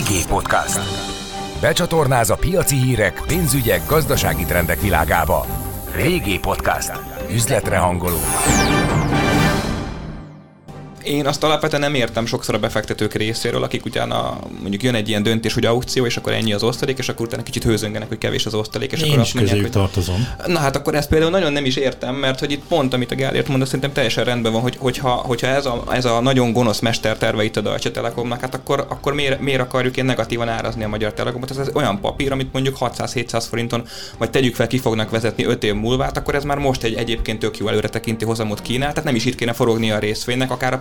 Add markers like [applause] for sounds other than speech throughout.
VG Podcast. Becsatornáz a piaci hírek, pénzügyek, gazdasági trendek világába. VG Podcast. Üzletre hangoló én azt alapvetően nem értem sokszor a befektetők részéről, akik utána mondjuk jön egy ilyen döntés, hogy aukció, és akkor ennyi az osztalék, és akkor utána kicsit hőzöngenek, hogy kevés az osztalék, és Én akkor is azt mondják, hogy tartozom. Na hát akkor ezt például nagyon nem is értem, mert hogy itt pont, amit a Gellért mondott, szerintem teljesen rendben van, hogy, hogyha, hogyha ez, a, ez a nagyon gonosz mester terve itt a Deutsche Telekomnak, hát akkor, akkor miért, miért akarjuk én negatívan árazni a Magyar Telekomot? Ez, ez olyan papír, amit mondjuk 600-700 forinton, vagy tegyük fel, ki fognak vezetni 5 év múlva, hát akkor ez már most egy egyébként tök jó előre tekinti hozamot kínál, tehát nem is itt kéne forogni a részvénynek, akár a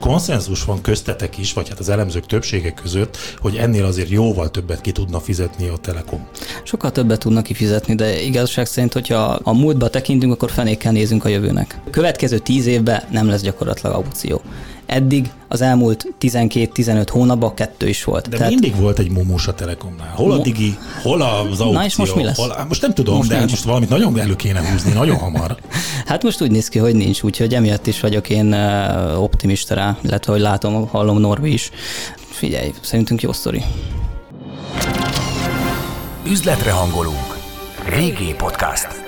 Konszenzus van köztetek is, vagy hát az elemzők többsége között, hogy ennél azért jóval többet ki tudna fizetni a Telekom. Sokkal többet tudnak kifizetni, de igazság szerint, hogyha a múltba tekintünk, akkor fenékkel nézünk a jövőnek. A következő tíz évben nem lesz gyakorlatilag aukció. Eddig az elmúlt 12-15 hónapban kettő is volt. De Tehát... mindig volt egy momós a Telekomnál. Hol a digi, hol az aukció. Na és most mi lesz? Hol, most nem tudom, most de nincs. most valamit nagyon elő kéne húzni, nagyon hamar. [laughs] hát most úgy néz ki, hogy nincs, úgyhogy emiatt is vagyok én optimista rá, illetve hogy látom, hallom Norbi is. Figyelj, szerintünk jó sztori. Üzletre hangolunk. Régi Podcast.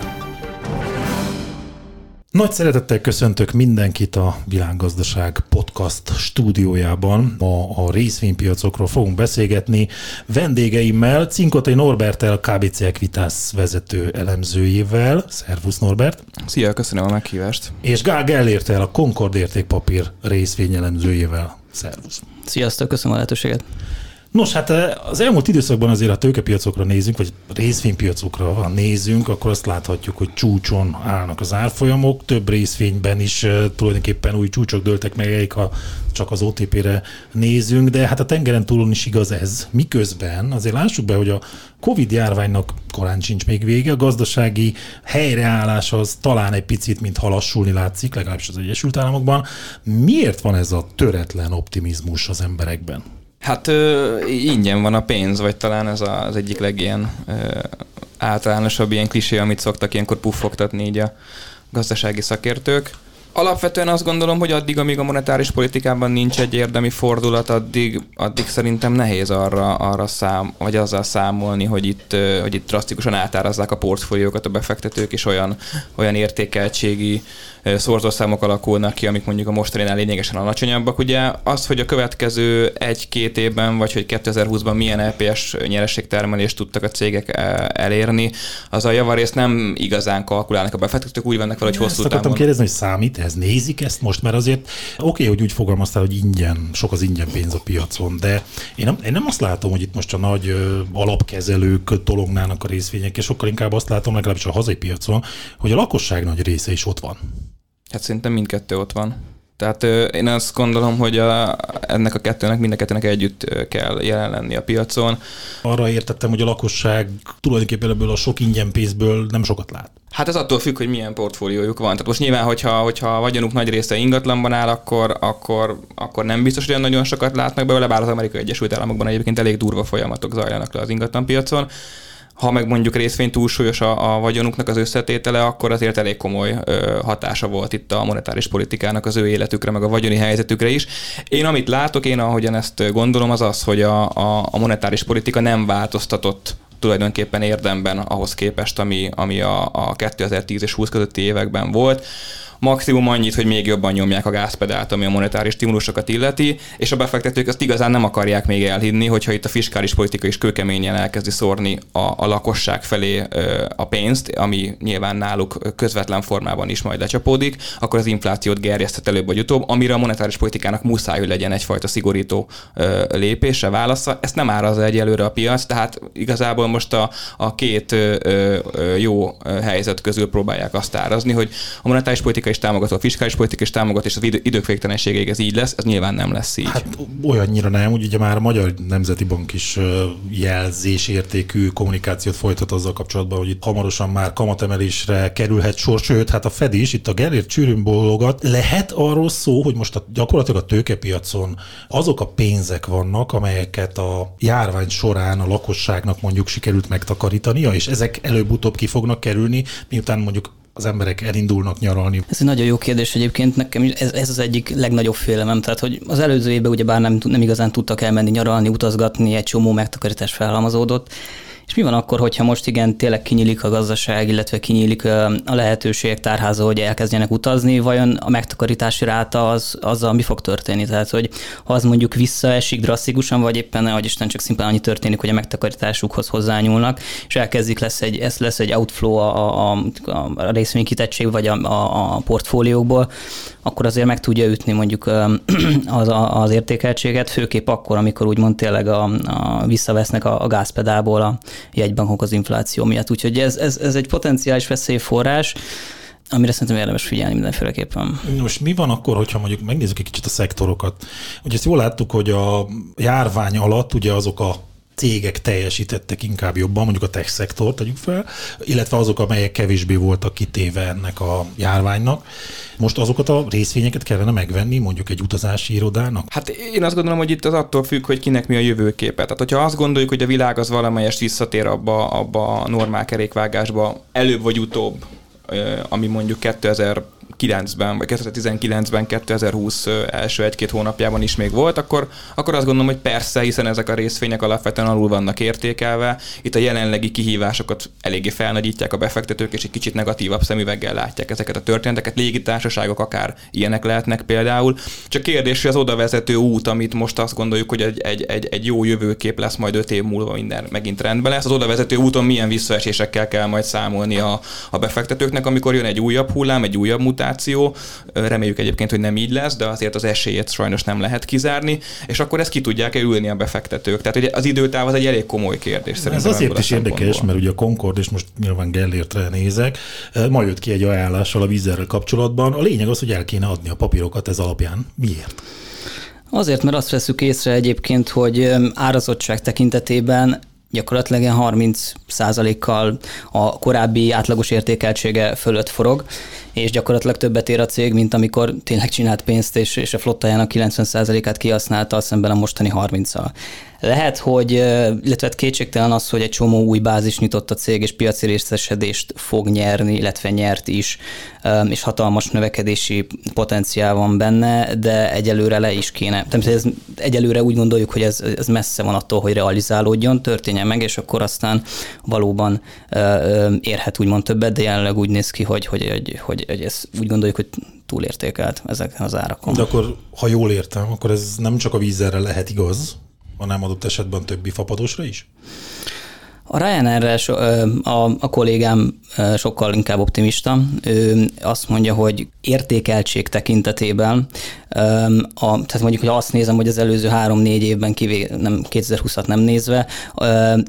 Nagy szeretettel köszöntök mindenkit a Világgazdaság podcast stúdiójában. Ma a részvénypiacokról fogunk beszélgetni vendégeimmel, Cinkotai Norbertel, KBC Equitas vezető elemzőjével. Szervusz Norbert! Szia, köszönöm a meghívást! És Gál Gellértel, a Concord értékpapír részvényelemzőjével. Szervusz! Sziasztok, köszönöm a lehetőséget! Nos, hát eh, az elmúlt időszakban azért, ha tőkepiacokra nézünk, vagy részvénypiacokra nézünk, akkor azt láthatjuk, hogy csúcson állnak az árfolyamok. Több részvényben is eh, tulajdonképpen új csúcsok dőltek meg, ha csak az OTP-re nézünk, de hát a tengeren túlon is igaz ez. Miközben azért lássuk be, hogy a Covid járványnak korán sincs még vége, a gazdasági helyreállás az talán egy picit, mint halassulni látszik, legalábbis az Egyesült Államokban. Miért van ez a töretlen optimizmus az emberekben? Hát ö, ingyen van a pénz, vagy talán ez a, az egyik legilyen ö, általánosabb ilyen klisé, amit szoktak ilyenkor puffogtatni így a gazdasági szakértők. Alapvetően azt gondolom, hogy addig, amíg a monetáris politikában nincs egy érdemi fordulat, addig, addig szerintem nehéz arra, arra szám, vagy azzal számolni, hogy itt, hogy itt drasztikusan átárazzák a portfóliókat a befektetők, és olyan, olyan értékeltségi szorzószámok alakulnak ki, amik mondjuk a mostaninál lényegesen alacsonyabbak. Ugye az, hogy a következő egy-két évben, vagy hogy 2020-ban milyen LPS e nyerességtermelést tudtak a cégek elérni, az a javarészt nem igazán kalkulálnak a befektetők, úgy vannak vele, hogy hosszú távon. Ezt kérdezni, hogy számít ez, nézik ezt most, mert azért oké, okay, hogy úgy fogalmaztál, hogy ingyen, sok az ingyen pénz a piacon, de én nem, én nem azt látom, hogy itt most a nagy ö, alapkezelők tolognának a részvények, és sokkal inkább azt látom, legalábbis a hazai piacon, hogy a lakosság nagy része is ott van. Hát szerintem mindkettő ott van. Tehát én azt gondolom, hogy a, ennek a kettőnek, mind a kettőnek együtt kell jelen lenni a piacon. Arra értettem, hogy a lakosság tulajdonképpen ebből a sok ingyen pénzből nem sokat lát. Hát ez attól függ, hogy milyen portfóliójuk van. Tehát most nyilván, hogyha, hogyha a vagyonuk nagy része ingatlanban áll, akkor, akkor, akkor nem biztos, hogy olyan nagyon sokat látnak belőle, bár az Amerikai Egyesült Államokban egyébként elég durva folyamatok zajlanak le az ingatlanpiacon ha meg mondjuk részvény túlsúlyos a, a vagyonuknak az összetétele, akkor azért elég komoly ö, hatása volt itt a monetáris politikának az ő életükre, meg a vagyoni helyzetükre is. Én amit látok, én ahogyan ezt gondolom, az az, hogy a, a, a monetáris politika nem változtatott tulajdonképpen érdemben ahhoz képest, ami, ami a, a 2010 és 20 közötti években volt maximum annyit, hogy még jobban nyomják a gázpedált, ami a monetáris stimulusokat illeti, és a befektetők azt igazán nem akarják még elhinni, hogyha itt a fiskális politika is kőkeményen elkezdi szórni a, a lakosság felé a pénzt, ami nyilván náluk közvetlen formában is majd lecsapódik, akkor az inflációt gerjeszthet előbb vagy utóbb, amire a monetáris politikának muszáj, hogy legyen egyfajta szigorító lépése, válasza. Ezt nem árazza egyelőre a piac, tehát igazából most a, a két jó helyzet közül próbálják azt árazni, hogy a monetáris politika is támogat, a fiskális politika is támogat, és az idő, idők végtelenségéig ez így lesz, ez nyilván nem lesz így. Hát olyannyira nem, úgy ugye már a Magyar Nemzeti Bank is jelzésértékű kommunikációt folytat azzal kapcsolatban, hogy itt hamarosan már kamatemelésre kerülhet sor, sőt, hát a Fed is itt a Gellért csűrűn bólogat. Lehet arról szó, hogy most a, gyakorlatilag a tőkepiacon azok a pénzek vannak, amelyeket a járvány során a lakosságnak mondjuk sikerült megtakarítania, és ezek előbb-utóbb ki fognak kerülni, miután mondjuk az emberek elindulnak nyaralni? Ez egy nagyon jó kérdés egyébként, nekem ez, ez az egyik legnagyobb félelem, tehát hogy az előző évben ugye bár nem, nem igazán tudtak elmenni nyaralni, utazgatni, egy csomó megtakarítás felhalmozódott, és mi van akkor, hogyha most igen, tényleg kinyílik a gazdaság, illetve kinyílik a lehetőségek tárháza, hogy elkezdjenek utazni, vajon a megtakarítási ráta az, azzal mi fog történni? Tehát, hogy ha az mondjuk visszaesik drasztikusan, vagy éppen, hogy Isten csak szimplán annyi történik, hogy a megtakarításukhoz hozzányúlnak, és elkezdik lesz egy, ez lesz egy outflow a, a, a részvénykitettség, vagy a, a, a portfóliókból, akkor azért meg tudja ütni mondjuk [clears throat] az, az értékeltséget, főképp akkor, amikor úgymond tényleg a, a visszavesznek a, a gázpedálból a jegybankok az infláció miatt. Úgyhogy ez, ez, ez egy potenciális veszélyforrás, amire szerintem érdemes figyelni mindenféleképpen. Most mi van akkor, hogyha mondjuk megnézzük egy kicsit a szektorokat? Ugye ezt jól láttuk, hogy a járvány alatt ugye azok a cégek teljesítettek inkább jobban, mondjuk a tech szektor tegyük fel, illetve azok, amelyek kevésbé voltak kitéve ennek a járványnak. Most azokat a részvényeket kellene megvenni mondjuk egy utazási irodának? Hát én azt gondolom, hogy itt az attól függ, hogy kinek mi a jövőképe. Tehát, hogyha azt gondoljuk, hogy a világ az valamelyest visszatér abba, abba a normál kerékvágásba, előbb vagy utóbb, ami mondjuk 2000 2009-ben, vagy 2019-ben, 2020 első egy-két hónapjában is még volt, akkor, akkor azt gondolom, hogy persze, hiszen ezek a részvények alapvetően alul vannak értékelve. Itt a jelenlegi kihívásokat eléggé felnagyítják a befektetők, és egy kicsit negatívabb szemüveggel látják ezeket a történeteket. Légitársaságok akár ilyenek lehetnek például. Csak kérdés, hogy az oda vezető út, amit most azt gondoljuk, hogy egy, egy, egy, egy jó jövőkép lesz majd öt év múlva minden megint rendben lesz, az oda vezető úton milyen visszaesésekkel kell majd számolni a, a befektetőknek, amikor jön egy újabb hullám, egy újabb mutáció, infláció. Reméljük egyébként, hogy nem így lesz, de azért az esélyét sajnos nem lehet kizárni, és akkor ezt ki tudják-e ülni a befektetők. Tehát ugye az időtáv az egy elég komoly kérdés. Ez azért is érdekes, mert ugye a Concord, és most nyilván Gellértre nézek, ma jött ki egy ajánlással a vízerrel kapcsolatban. A lényeg az, hogy el kéne adni a papírokat ez alapján. Miért? Azért, mert azt veszük észre egyébként, hogy árazottság tekintetében gyakorlatilag 30 kal a korábbi átlagos értékeltsége fölött forog, és gyakorlatilag többet ér a cég, mint amikor tényleg csinált pénzt, és, és a flottájának 90%-át kihasználta, szemben a mostani 30-al. Lehet, hogy, illetve hát kétségtelen az, hogy egy csomó új bázis nyitott a cég, és piaci részesedést fog nyerni, illetve nyert is, és hatalmas növekedési potenciál van benne, de egyelőre le is kéne. Tehát ez, egyelőre úgy gondoljuk, hogy ez, ez messze van attól, hogy realizálódjon, történjen meg, és akkor aztán valóban érhet úgymond többet, de jelenleg úgy néz ki, hogy, hogy, hogy, hogy, hogy ez úgy gondoljuk, hogy túlértékelt ezek az árakon. De akkor, ha jól értem, akkor ez nem csak a vízerre lehet igaz, hanem adott esetben többi fapadosra is? A Ryanair a, a kollégám sokkal inkább optimista. Ő azt mondja, hogy értékeltség tekintetében, a, tehát mondjuk, hogy azt nézem, hogy az előző három-négy évben, kivé, nem 2020-at nem nézve,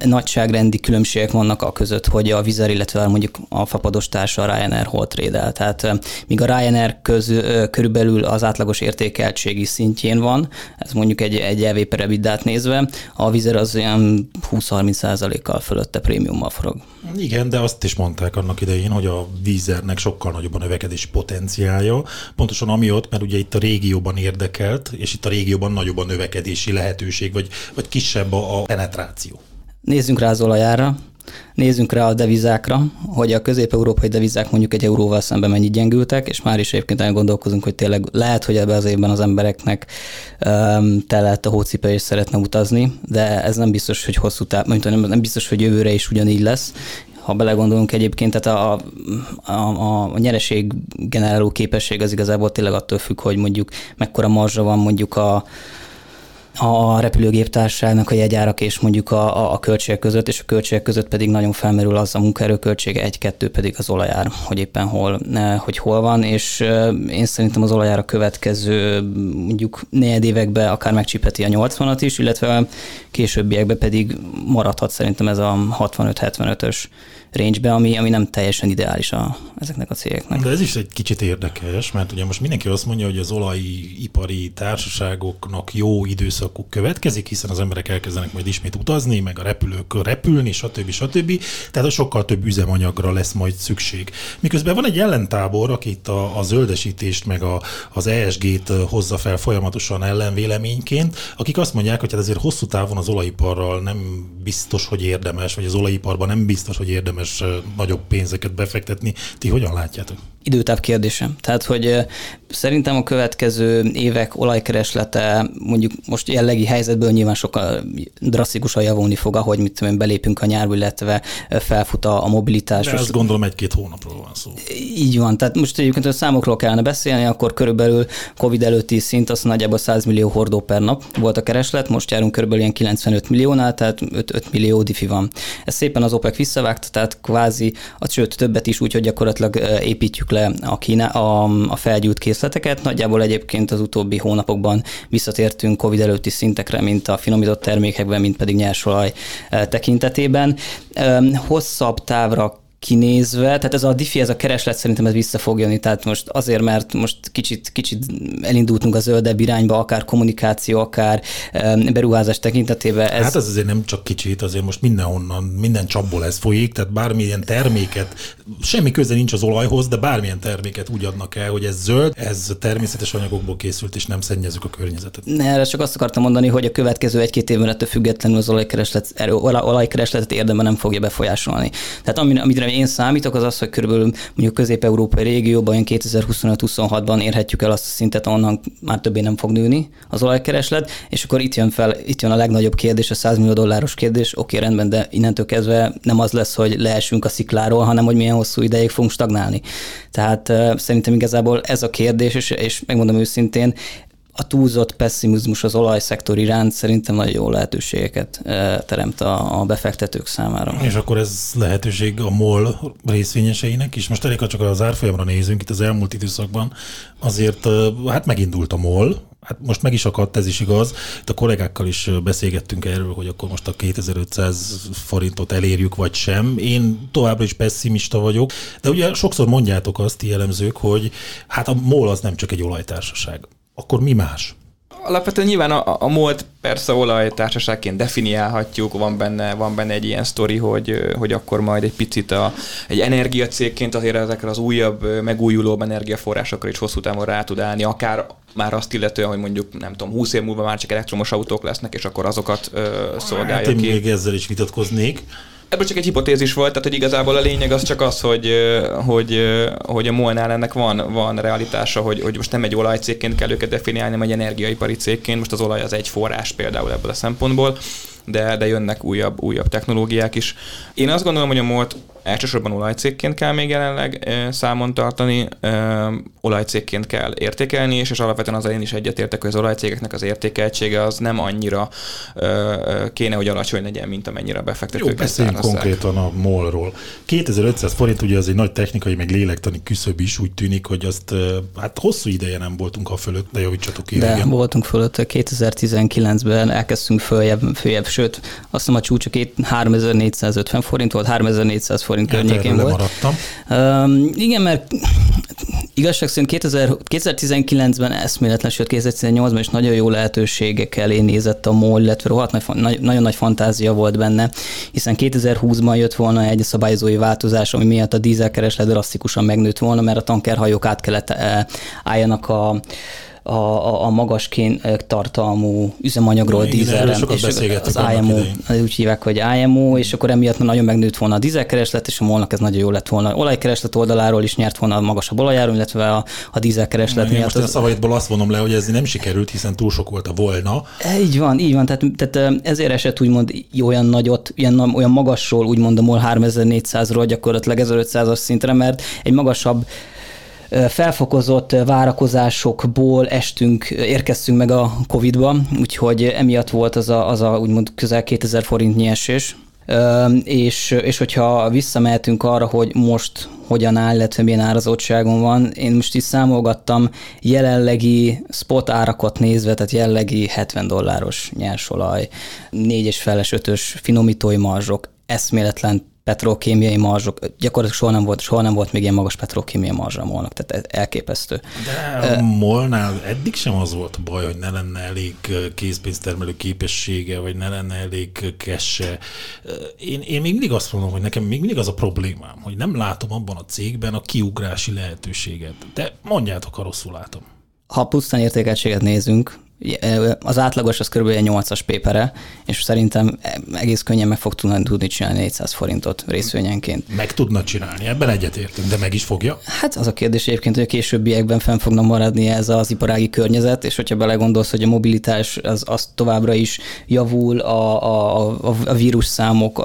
nagyságrendi különbségek vannak a között, hogy a Vizer, illetve mondjuk a fapados társa a Ryanair hol trédel. Tehát míg a Ryanair köz, körülbelül az átlagos értékeltségi szintjén van, ez mondjuk egy, egy per nézve, a Vizer az olyan 20-30 százalékkal fölötte prémiummal forog. Igen, de azt is mondták annak idején, hogy a vízernek sokkal nagyobb a növekedési potenciálja, pontosan amiatt, mert ugye itt a régióban érdekelt, és itt a régióban nagyobb a növekedési lehetőség, vagy, vagy kisebb a, a penetráció. Nézzünk rá az olajára. Nézzünk rá a devizákra, hogy a közép-európai devizák mondjuk egy euróval szemben mennyit gyengültek, és már is egyébként elgondolkozunk, hogy tényleg lehet, hogy ebbe az évben az embereknek um, telett a hócipe és szeretne utazni, de ez nem biztos, hogy hosszú táv, nem, nem biztos, hogy jövőre is ugyanígy lesz, ha belegondolunk egyébként, tehát a, a, a nyereség generáló képesség az igazából tényleg attól függ, hogy mondjuk mekkora marzsa van mondjuk a, a repülőgéptárságnak a jegyárak és mondjuk a, a, költségek között, és a költségek között pedig nagyon felmerül az a munkaerőköltsége, egy-kettő pedig az olajár, hogy éppen hol, hogy hol van, és én szerintem az olajár a következő mondjuk négy években akár megcsipeti a 80-at is, illetve későbbiekben pedig maradhat szerintem ez a 65-75-ös range ami, ami nem teljesen ideális a, ezeknek a cégeknek. De ez is egy kicsit érdekes, mert ugye most mindenki azt mondja, hogy az olajipari társaságoknak jó időszakuk következik, hiszen az emberek elkezdenek majd ismét utazni, meg a repülők repülni, stb. stb. Tehát sokkal több üzemanyagra lesz majd szükség. Miközben van egy ellentábor, aki itt a, a zöldesítést, meg a, az ESG-t hozza fel folyamatosan ellenvéleményként, akik azt mondják, hogy hát azért hosszú távon az olajiparral nem biztos, hogy érdemes, vagy az olajiparban nem biztos, hogy érdemes érdemes nagyobb pénzeket befektetni. Ti hogyan látjátok? Időtáv kérdésem. Tehát, hogy szerintem a következő évek olajkereslete mondjuk most jellegi helyzetből nyilván sokkal drasztikusan javulni fog, ahogy mit tudom, belépünk a nyárba, illetve felfut a, mobilitás. De azt gondolom egy-két hónapról van szó. Így van. Tehát most egyébként a számokról kellene beszélni, akkor körülbelül Covid előtti szint az nagyjából 100 millió hordó per nap volt a kereslet, most járunk körülbelül ilyen 95 milliónál, tehát 5, 5 millió diffi van. Ez szépen az OPEC visszavágta, tehát kvázi, a sőt többet is úgy, hogy gyakorlatilag építjük le a, kína, a, a felgyújt készleteket. Nagyjából egyébként az utóbbi hónapokban visszatértünk COVID előtti szintekre, mint a finomított termékekben, mint pedig nyersolaj eh, tekintetében. Hosszabb távra kinézve, tehát ez a diffi, ez a kereslet szerintem ez vissza fog jönni, tehát most azért, mert most kicsit, kicsit elindultunk a zöldebb irányba, akár kommunikáció, akár beruházás tekintetében. Ez... Hát ez azért nem csak kicsit, azért most mindenhonnan, minden csapból ez folyik, tehát bármilyen terméket, semmi köze nincs az olajhoz, de bármilyen terméket úgy adnak el, hogy ez zöld, ez természetes anyagokból készült, és nem szennyezük a környezetet. Ne, erre csak azt akartam mondani, hogy a következő egy-két évben ettől függetlenül az olajkereslet, olajkeresletet érdemben nem fogja befolyásolni. Tehát amire én számítok, az az, hogy körülbelül mondjuk közép-európai régióban 2025-26-ban érhetjük el azt a szintet, onnan már többé nem fog nőni az olajkereslet, és akkor itt jön fel, itt jön a legnagyobb kérdés, a 100 millió dolláros kérdés, oké, rendben, de innentől kezdve nem az lesz, hogy leesünk a szikláról, hanem hogy milyen hosszú ideig fogunk stagnálni. Tehát szerintem igazából ez a kérdés, és, és megmondom őszintén, a túlzott pessimizmus az olajszektor iránt szerintem nagyon jó lehetőségeket eh, teremt a, befektetők számára. És akkor ez lehetőség a MOL részvényeseinek is. Most elég, ha csak az árfolyamra nézünk, itt az elmúlt időszakban azért eh, hát megindult a MOL, Hát most meg is akadt, ez is igaz. Itt a kollégákkal is beszélgettünk erről, hogy akkor most a 2500 forintot elérjük, vagy sem. Én továbbra is pessimista vagyok, de ugye sokszor mondjátok azt, ti jellemzők, hogy hát a MOL az nem csak egy olajtársaság akkor mi más? Alapvetően nyilván a, a MOLT persze olajtársaságként definiálhatjuk, van benne, van benne egy ilyen sztori, hogy, hogy akkor majd egy picit a, egy energiacégként azért ezekre az újabb, megújuló energiaforrásokra is hosszú távon rá tud állni, akár már azt illetően, hogy mondjuk nem tudom, 20 év múlva már csak elektromos autók lesznek, és akkor azokat ö, szolgálja hát én ki. még ezzel is vitatkoznék ebből csak egy hipotézis volt, tehát hogy igazából a lényeg az csak az, hogy, hogy, hogy a Molnál ennek van, van realitása, hogy, hogy most nem egy olajcégként kell őket definiálni, hanem egy energiaipari cégként. Most az olaj az egy forrás például ebből a szempontból, de, de jönnek újabb, újabb technológiák is. Én azt gondolom, hogy a MOLT elsősorban olajcégként kell még jelenleg számon tartani, olajcégként kell értékelni, és, és alapvetően az én is egyetértek, hogy az olajcégeknek az értékeltsége az nem annyira kéne, hogy alacsony legyen, mint amennyire a befektetők Jó, beszéljünk konkrétan a MOL-ról. 2500 forint ugye az egy nagy technikai, meg lélektani küszöb is, úgy tűnik, hogy azt hát hosszú ideje nem voltunk a fölött, de javítsatok ki. De igen. voltunk fölött, 2019-ben elkezdtünk följebb, följebb, sőt, azt hiszem a csúcsa 3450 forint volt, 3400 forint forint környékén volt. Um, igen, mert igazság szerint 2000, 2019-ben eszméletlen, sőt 2018-ban is nagyon jó lehetőségek elé nézett a MOL, illetve rohadt nagy, nagy, nagyon nagy fantázia volt benne, hiszen 2020-ban jött volna egy szabályozói változás, ami miatt a dízelkereslet drasztikusan megnőtt volna, mert a tankerhajók át kellett eh, álljanak a a, a, a magas kén tartalmú üzemanyagról, dízelre, és az IMO, úgy hívják, hogy IMO, és akkor emiatt nagyon megnőtt volna a dízelkereslet, és a molnak ez nagyon jó lett volna. Olajkereslet oldaláról is nyert volna a magasabb olajáron, illetve a, a dízelkereslet miatt. Most az... a szavaidból azt vonom le, hogy ez nem sikerült, hiszen túl sok volt a volna. Így van, így van, tehát, tehát ezért esett úgymond olyan nagyot, ilyen, olyan magasról, úgymond a MOL 3400-ról gyakorlatilag 1500-as szintre, mert egy magasabb felfokozott várakozásokból estünk, érkeztünk meg a Covid-ba, úgyhogy emiatt volt az a, az a úgymond közel 2000 forint nyesés, és, és hogyha visszamehetünk arra, hogy most hogyan áll, illetve milyen árazottságon van, én most is számolgattam jelenlegi spot árakat nézve, tehát jelenlegi 70 dolláros nyersolaj, 4 feles, 5-ös finomítói marzsok, eszméletlen petrokémiai marzsok, gyakorlatilag soha nem volt, soha nem volt még ilyen magas petrokémiai marzsa a molnak, tehát elképesztő. De a molnál eddig sem az volt a baj, hogy ne lenne elég készpénztermelő képessége, vagy ne lenne elég kesse. Én, én még mindig azt mondom, hogy nekem még mindig az a problémám, hogy nem látom abban a cégben a kiugrási lehetőséget. De mondjátok, ha rosszul látom. Ha pusztán értékeltséget nézünk, az átlagos az kb. 8-as pépere, és szerintem egész könnyen meg fog tudni, csinálni 400 forintot részvényenként. Meg tudna csinálni, ebben egyetértünk, de meg is fogja? Hát az a kérdés egyébként, hogy a későbbiekben fenn fogna maradni ez az iparági környezet, és hogyha belegondolsz, hogy a mobilitás az, az továbbra is javul, a, a, a, a vírus számok,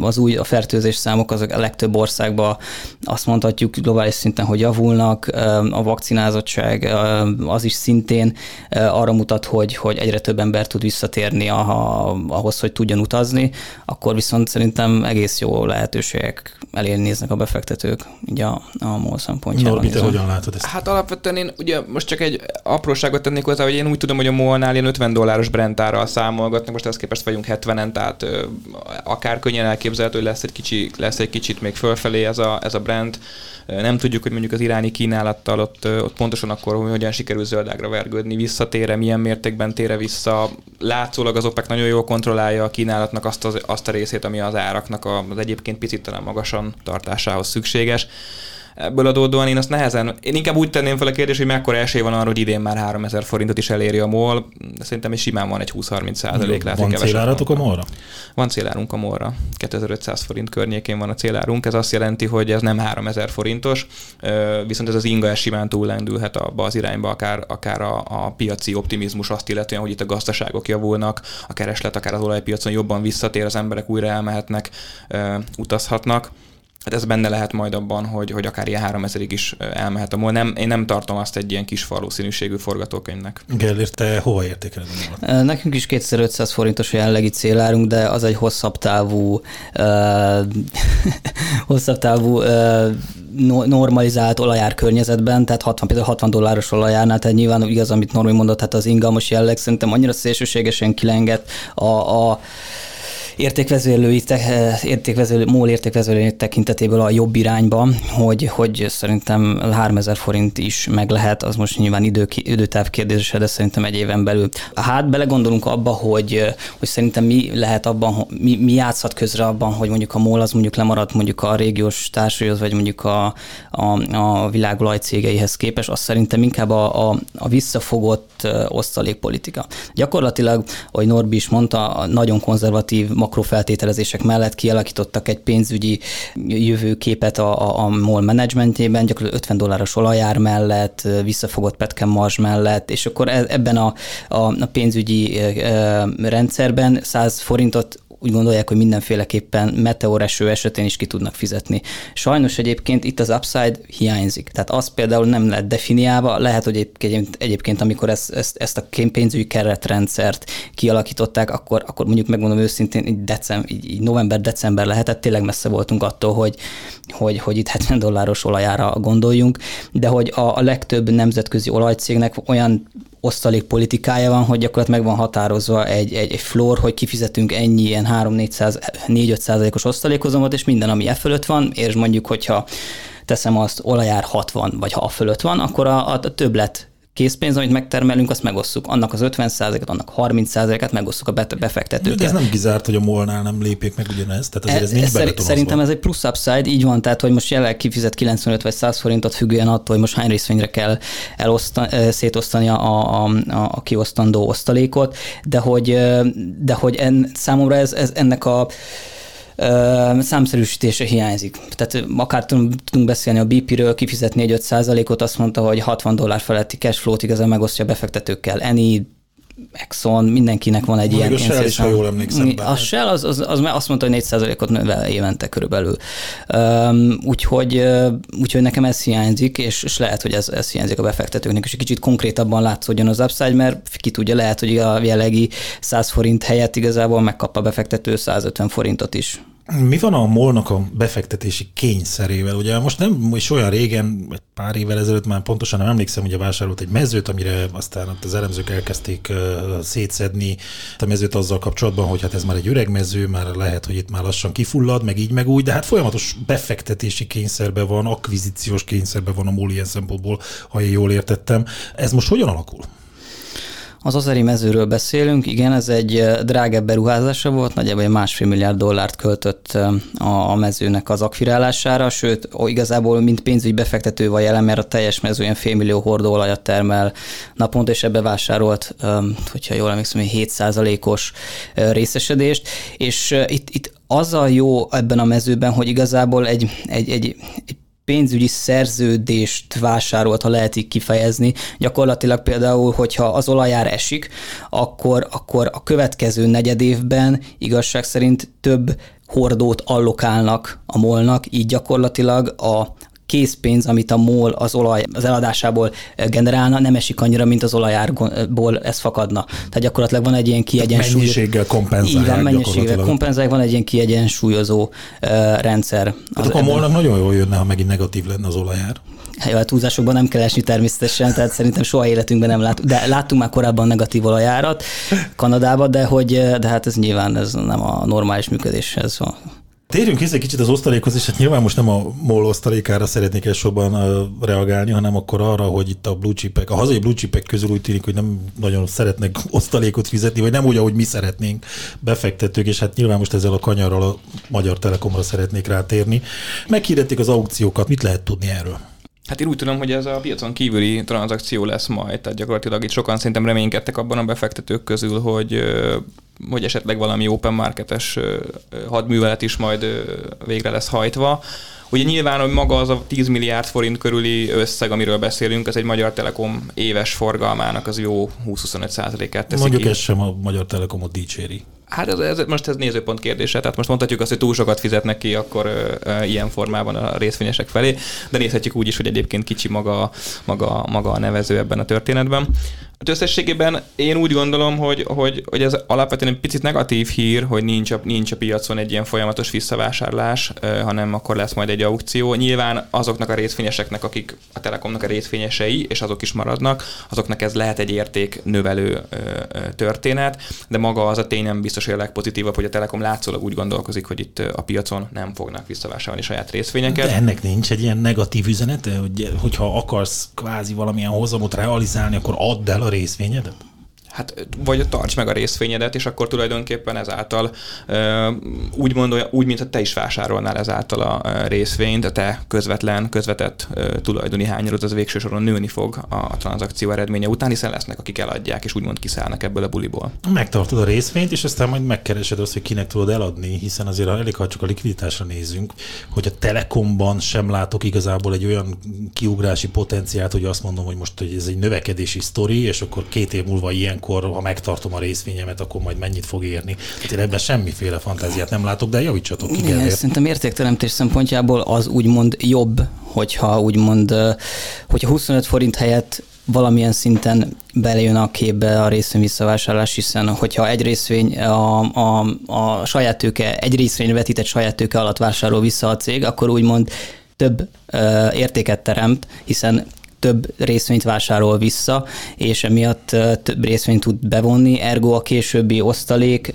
az új a fertőzés számok azok a legtöbb országban azt mondhatjuk globális szinten, hogy javulnak, a vakcinázottság az is szintén arra mutat, hogy, hogy egyre több ember tud visszatérni a, a, ahhoz, hogy tudjon utazni, akkor viszont szerintem egész jó lehetőségek elé néznek a befektetők, így a, a MOL szempontjából. Norbi, te hogyan látod ezt? Hát alapvetően én ugye most csak egy apróságot tennék hozzá, hogy én úgy tudom, hogy a MOL-nál ilyen 50 dolláros Brentárral számolgatnak, most ezt képest vagyunk 70-en, tehát ö, akár könnyen elképzelhető, hogy lesz egy, kicsi, lesz egy kicsit még fölfelé ez a, ez a Brent. Nem tudjuk, hogy mondjuk az iráni kínálattal ott, ott pontosan akkor, hogy hogyan sikerül zöldágra vergődni, visszatére, milyen mértékben tére vissza. Látszólag az OPEC nagyon jól kontrollálja a kínálatnak azt, az, azt a részét, ami az áraknak az egyébként picit talán magasan tartásához szükséges ebből adódóan én azt nehezen, én inkább úgy tenném fel a kérdést, hogy mekkora esély van arra, hogy idén már 3000 forintot is eléri a MOL. Szerintem is simán van egy 20-30 százalék. Lehet, van céláratok a MOL-ra? Van célárunk a MOL-ra. 2500 forint környékén van a célárunk. Ez azt jelenti, hogy ez nem 3000 forintos, viszont ez az inga ez simán túllendülhet abba az irányba, akár, akár a, a piaci optimizmus azt illetően, hogy itt a gazdaságok javulnak, a kereslet akár az olajpiacon jobban visszatér, az emberek újra elmehetnek, utazhatnak. Hát ez benne lehet majd abban, hogy, hogy akár ilyen 3000-ig is elmehet a MOL. Nem, én nem tartom azt egy ilyen kis valószínűségű forgatókönyvnek. Gellért, te hova értékeled a Nekünk is 2500 forintos a jelenlegi célárunk, de az egy hosszabb távú, uh, [laughs] hosszabb távú uh, normalizált olajár környezetben, tehát 60, például 60 dolláros olajárnál, tehát nyilván igaz, amit Normi mondott, hát az ingalmas jelleg szerintem annyira szélsőségesen kilengett a, a értékvezérlői, értékvezérlő, MOL értékvezérlői tekintetéből a jobb irányba, hogy, hogy szerintem 3000 forint is meg lehet, az most nyilván idő, időtáv kérdése, de szerintem egy éven belül. Hát belegondolunk abba, hogy, hogy szerintem mi lehet abban, mi, mi játszhat közre abban, hogy mondjuk a MOL az mondjuk lemaradt mondjuk a régiós társadalmi, vagy mondjuk a, a, a világolaj cégeihez képes, az szerintem inkább a, a, a visszafogott osztalékpolitika. Gyakorlatilag, ahogy Norbi is mondta, nagyon konzervatív makrofeltételezések mellett kialakítottak egy pénzügyi jövőképet a, a, a MOL menedzsmentjében, gyakorlatilag 50 dolláros olajár mellett, visszafogott petkem marzs mellett, és akkor e, ebben a, a, a pénzügyi rendszerben 100 forintot úgy gondolják, hogy mindenféleképpen meteoreső esetén is ki tudnak fizetni. Sajnos egyébként itt az upside hiányzik. Tehát az például nem lett definiálva, lehet, hogy egyébként, egyébként amikor ezt, ezt, ezt a pénzügyi keretrendszert kialakították, akkor, akkor mondjuk megmondom őszintén, így, decem, így, így november-december lehetett, tényleg messze voltunk attól, hogy, hogy, hogy itt 70 dolláros olajára gondoljunk, de hogy a, a legtöbb nemzetközi olajcégnek olyan osztalék politikája van, hogy gyakorlatilag meg van határozva egy, egy, egy floor, hogy kifizetünk ennyi ilyen 3-4-5 százalékos osztalékozomot, és minden, ami e fölött van, és mondjuk, hogyha teszem azt, olajár 60, vagy ha a fölött van, akkor a, a többlet készpénz, amit megtermelünk, azt megosszuk. Annak az 50%-et, annak 30%-et megosszuk a befektetőkkel. De ez nem kizárt, hogy a molnál nem lépjék meg ugyanezt, tehát azért ez, ez nincs szerint, Szerintem ez egy plusz upside, így van, tehát hogy most jelenleg kifizet 95 vagy 100 forintot függően attól, hogy most hány részvényre kell elosztani, szétosztani a, a, a, a kiosztandó osztalékot, de hogy, de hogy en, számomra ez, ez ennek a számszerűsítése hiányzik. Tehát akár tudunk beszélni a BP-ről, kifizet 4-5 százalékot, azt mondta, hogy 60 dollár feletti cash flow-t igazán megosztja befektetőkkel. Eni Exxon, mindenkinek van egy Még ilyen... a Shell is, ha jól emlékszem. A bár. Shell az, az, az azt mondta, hogy 4%-ot növel évente körülbelül. Um, úgyhogy, úgyhogy nekem ez hiányzik, és, és lehet, hogy ez, ez hiányzik a befektetőknek, és egy kicsit konkrétabban látszódjon az upside, mert ki tudja, lehet, hogy a jellegi 100 forint helyett igazából megkap a befektető 150 forintot is. Mi van a molnak a befektetési kényszerével? Ugye most nem is olyan régen, egy pár évvel ezelőtt már pontosan nem emlékszem, hogy vásárolt egy mezőt, amire aztán az elemzők elkezdték szétszedni a mezőt azzal kapcsolatban, hogy hát ez már egy öreg mező, már lehet, hogy itt már lassan kifullad, meg így, meg úgy, de hát folyamatos befektetési kényszerben van, akvizíciós kényszerben van a MOL ilyen szempontból, ha én jól értettem. Ez most hogyan alakul? Az azeri mezőről beszélünk, igen, ez egy drágább beruházása volt, nagyjából egy másfél milliárd dollárt költött a mezőnek az akvirálására, sőt, igazából mint pénzügyi befektető vagy jelen, mert a teljes mező ilyen félmillió hordóolajat termel naponta, és ebbe vásárolt, hogyha jól emlékszem, 7%-os részesedést, és itt, itt az a jó ebben a mezőben, hogy igazából egy, egy, egy, egy pénzügyi szerződést vásárolt, ha lehet így kifejezni. Gyakorlatilag például, hogyha az olajár esik, akkor, akkor a következő negyed évben igazság szerint több hordót allokálnak a molnak, így gyakorlatilag a készpénz, amit a MOL az olaj az eladásából generálna, nem esik annyira, mint az olajárból ez fakadna. Tehát gyakorlatilag van egy ilyen kiegyensúlyozó... Mennyiséggel kompenzálják Igen, mennyiséggel kompenzálják, van egy ilyen kiegyensúlyozó uh, rendszer. Tehát akkor a molnak nagyon jól jönne, ha megint negatív lenne az olajár. Jó, a túlzásokban nem kell esni természetesen, tehát szerintem soha életünkben nem láttuk, de láttunk már korábban negatív olajárat Kanadába, de hogy, de hát ez nyilván ez nem a normális működéshez van. Térjünk vissza egy kicsit az osztalékhoz, és hát nyilván most nem a MOL osztalékára szeretnék elsősorban reagálni, hanem akkor arra, hogy itt a blue chipek, a hazai blue chipek közül úgy tűnik, hogy nem nagyon szeretnek [laughs] osztalékot fizetni, vagy nem úgy, ahogy mi szeretnénk befektetők, és hát nyilván most ezzel a kanyarral a Magyar Telekomra szeretnék rátérni. Meghirdették az aukciókat, mit lehet tudni erről? Hát én úgy tudom, hogy ez a piacon kívüli tranzakció lesz majd, tehát gyakorlatilag itt sokan szerintem reménykedtek abban a befektetők közül, hogy hogy esetleg valami open marketes hadművelet is majd végre lesz hajtva. Ugye nyilván, hogy maga az a 10 milliárd forint körüli összeg, amiről beszélünk, ez egy Magyar Telekom éves forgalmának az jó 20-25 százalékát teszi Mondjuk ki. ez sem a Magyar Telekomot dicséri. Hát ez, ez, most ez nézőpont kérdése, tehát most mondhatjuk azt, hogy túl sokat fizetnek ki akkor ö, ö, ilyen formában a részvényesek felé, de nézhetjük úgy is, hogy egyébként kicsi maga, maga, maga a nevező ebben a történetben. Hát összességében én úgy gondolom, hogy, hogy, hogy ez alapvetően egy picit negatív hír, hogy nincs a, nincs a piacon egy ilyen folyamatos visszavásárlás, hanem akkor lesz majd egy aukció. Nyilván azoknak a részvényeseknek, akik a Telekomnak a részvényesei, és azok is maradnak, azoknak ez lehet egy érték növelő történet, de maga az a tény nem biztos, hogy a legpozitívabb, hogy a Telekom látszólag úgy gondolkozik, hogy itt a piacon nem fognak visszavásárolni saját részvényeket. De ennek nincs egy ilyen negatív üzenete, hogy hogyha akarsz kvázi valamilyen hozamot realizálni, akkor add el a részvényedet? Hát vagy tarts meg a részvényedet, és akkor tulajdonképpen ezáltal úgy mondja, úgy, mintha te is vásárolnál ezáltal a részvényt, a te közvetlen, közvetett tulajdoni hányarod az végső soron nőni fog a tranzakció eredménye után, hiszen lesznek, akik eladják, és úgymond kiszállnak ebből a buliból. Megtartod a részvényt, és aztán majd megkeresed azt, hogy kinek tudod eladni, hiszen azért elég, ha csak a likviditásra nézünk, hogy a Telekomban sem látok igazából egy olyan kiugrási potenciált, hogy azt mondom, hogy most hogy ez egy növekedési sztori, és akkor két év múlva ilyen akkor ha megtartom a részvényemet, akkor majd mennyit fog érni. Tehát én ebben semmiféle fantáziát nem látok, de javítsatok ki. Igen, szerintem értékteremtés szempontjából az úgymond jobb, hogyha úgymond, hogyha 25 forint helyett valamilyen szinten belejön a képbe a részvény visszavásárlás, hiszen hogyha egy részvény a, a, a saját tőke, egy részvény vetített saját tőke alatt vásárol vissza a cég, akkor úgymond több ö, értéket teremt, hiszen több részvényt vásárol vissza, és emiatt több részvényt tud bevonni, ergo a későbbi osztalék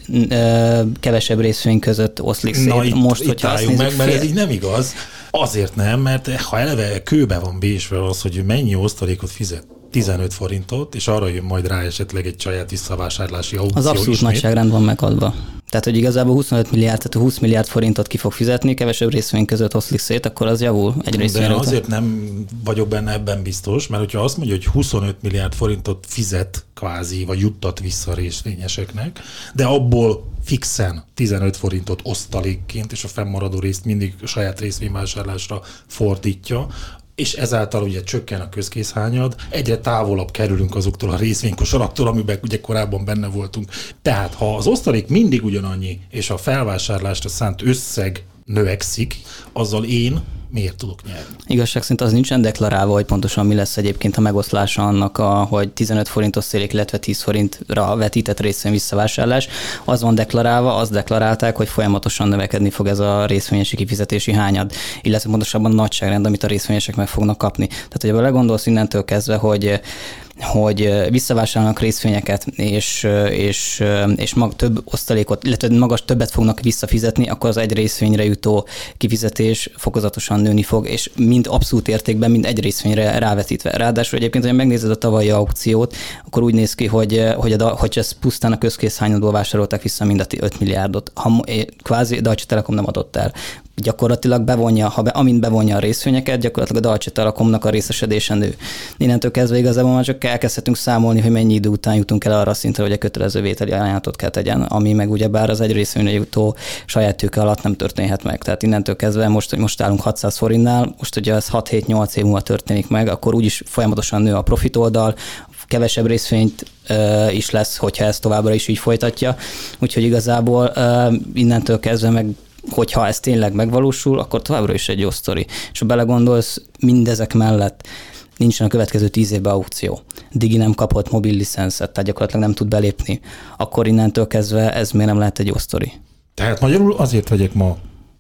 kevesebb részvény között oszlik szét. Na, itt, Most, itt hogyha azt nézzük, meg, mert fél... ez így nem igaz. Azért nem, mert ha eleve kőbe van bésve az, hogy mennyi osztalékot fizet 15 forintot, és arra jön majd rá esetleg egy saját visszavásárlási aukció Az abszolút ismét. nagyságrend van megadva. Tehát, hogy igazából 25 milliárd, tehát 20 milliárd forintot ki fog fizetni, kevesebb részvény között oszlik szét, akkor az javul egy részvényre. De azért nem vagyok benne ebben biztos, mert hogyha azt mondja, hogy 25 milliárd forintot fizet kvázi, vagy juttat vissza részvényeseknek, de abból fixen 15 forintot osztalékként, és a fennmaradó részt mindig a saját részvényvásárlásra fordítja, és ezáltal ugye csökken a közkészhányad, egyre távolabb kerülünk azoktól a részvénykosaraktól, amiben ugye korábban benne voltunk. Tehát ha az osztalék mindig ugyanannyi, és a felvásárlásra szánt összeg növekszik, azzal én miért tudok nyerni. Igazság szerint az nincsen deklarálva, hogy pontosan mi lesz egyébként a megoszlása annak, a, hogy 15 forintos szélék, illetve 10 forintra vetített részvény visszavásárlás. Az van deklarálva, azt deklarálták, hogy folyamatosan növekedni fog ez a részvényesi kifizetési hányad, illetve pontosabban a nagyságrend, amit a részvényesek meg fognak kapni. Tehát, hogy belegondolsz innentől kezdve, hogy hogy visszavásárolnak részvényeket, és, és, és mag, több osztalékot, illetve magas többet fognak visszafizetni, akkor az egy részvényre jutó kifizetés fokozatosan nőni fog, és mind abszolút értékben, mind egy részvényre rávetítve. Ráadásul egyébként, ha megnézed a tavalyi aukciót, akkor úgy néz ki, hogy, hogy, a, hogy ezt pusztán a közkészhányadból vásárolták vissza mind a 5 milliárdot. Ha, kvázi Deutsche Telekom nem adott el gyakorlatilag bevonja, ha be, amint bevonja a részvényeket, gyakorlatilag a Deutsche Telekomnak a részesedése nő. Innentől kezdve igazából már csak elkezdhetünk számolni, hogy mennyi idő után jutunk el arra szintre, hogy a kötelező vételi ajánlatot kell tegyen, ami meg ugyebár az egy részvényre jutó saját tőke alatt nem történhet meg. Tehát innentől kezdve most, hogy most állunk 600 forintnál, most ugye ez 6-7-8 év múlva történik meg, akkor úgyis folyamatosan nő a profit oldal, kevesebb részvényt is lesz, hogyha ez továbbra is így folytatja. Úgyhogy igazából innentől kezdve meg hogyha ez tényleg megvalósul, akkor továbbra is egy jó sztori. És ha belegondolsz, mindezek mellett nincsen a következő tíz évben aukció. Digi nem kapott mobil licenszet, tehát gyakorlatilag nem tud belépni. Akkor innentől kezdve ez miért nem lehet egy jó sztori? Tehát magyarul azért vegyek ma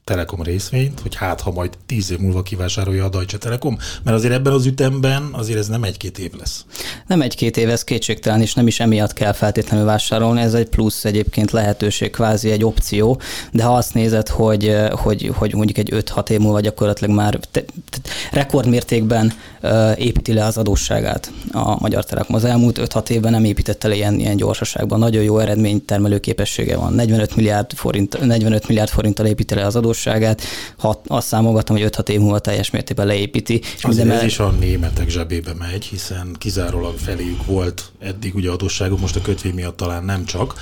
Telekom részvényt, hogy hát ha majd tíz év múlva kivásárolja a Deutsche Telekom, mert azért ebben az ütemben azért ez nem egy-két év lesz. Nem egy-két év, ez kétségtelen, és nem is emiatt kell feltétlenül vásárolni, ez egy plusz egyébként lehetőség, kvázi egy opció, de ha azt nézed, hogy, hogy, hogy mondjuk egy 5-6 év múlva gyakorlatilag már te, te, rekordmértékben uh, építi le az adósságát a Magyar Telekom. Az elmúlt 5-6 évben nem építette le ilyen, ilyen gyorsaságban. Nagyon jó eredménytermelő képessége van. 45 milliárd, forint, 45 milliárd forinttal építi le az adósságát, adósságát, ha azt számolgatom, hogy 5-6 év múlva teljes mértékben leépíti. Azért ez is a németek zsebébe megy, hiszen kizárólag feléjük volt eddig ugye adósságuk, most a kötvény miatt talán nem csak,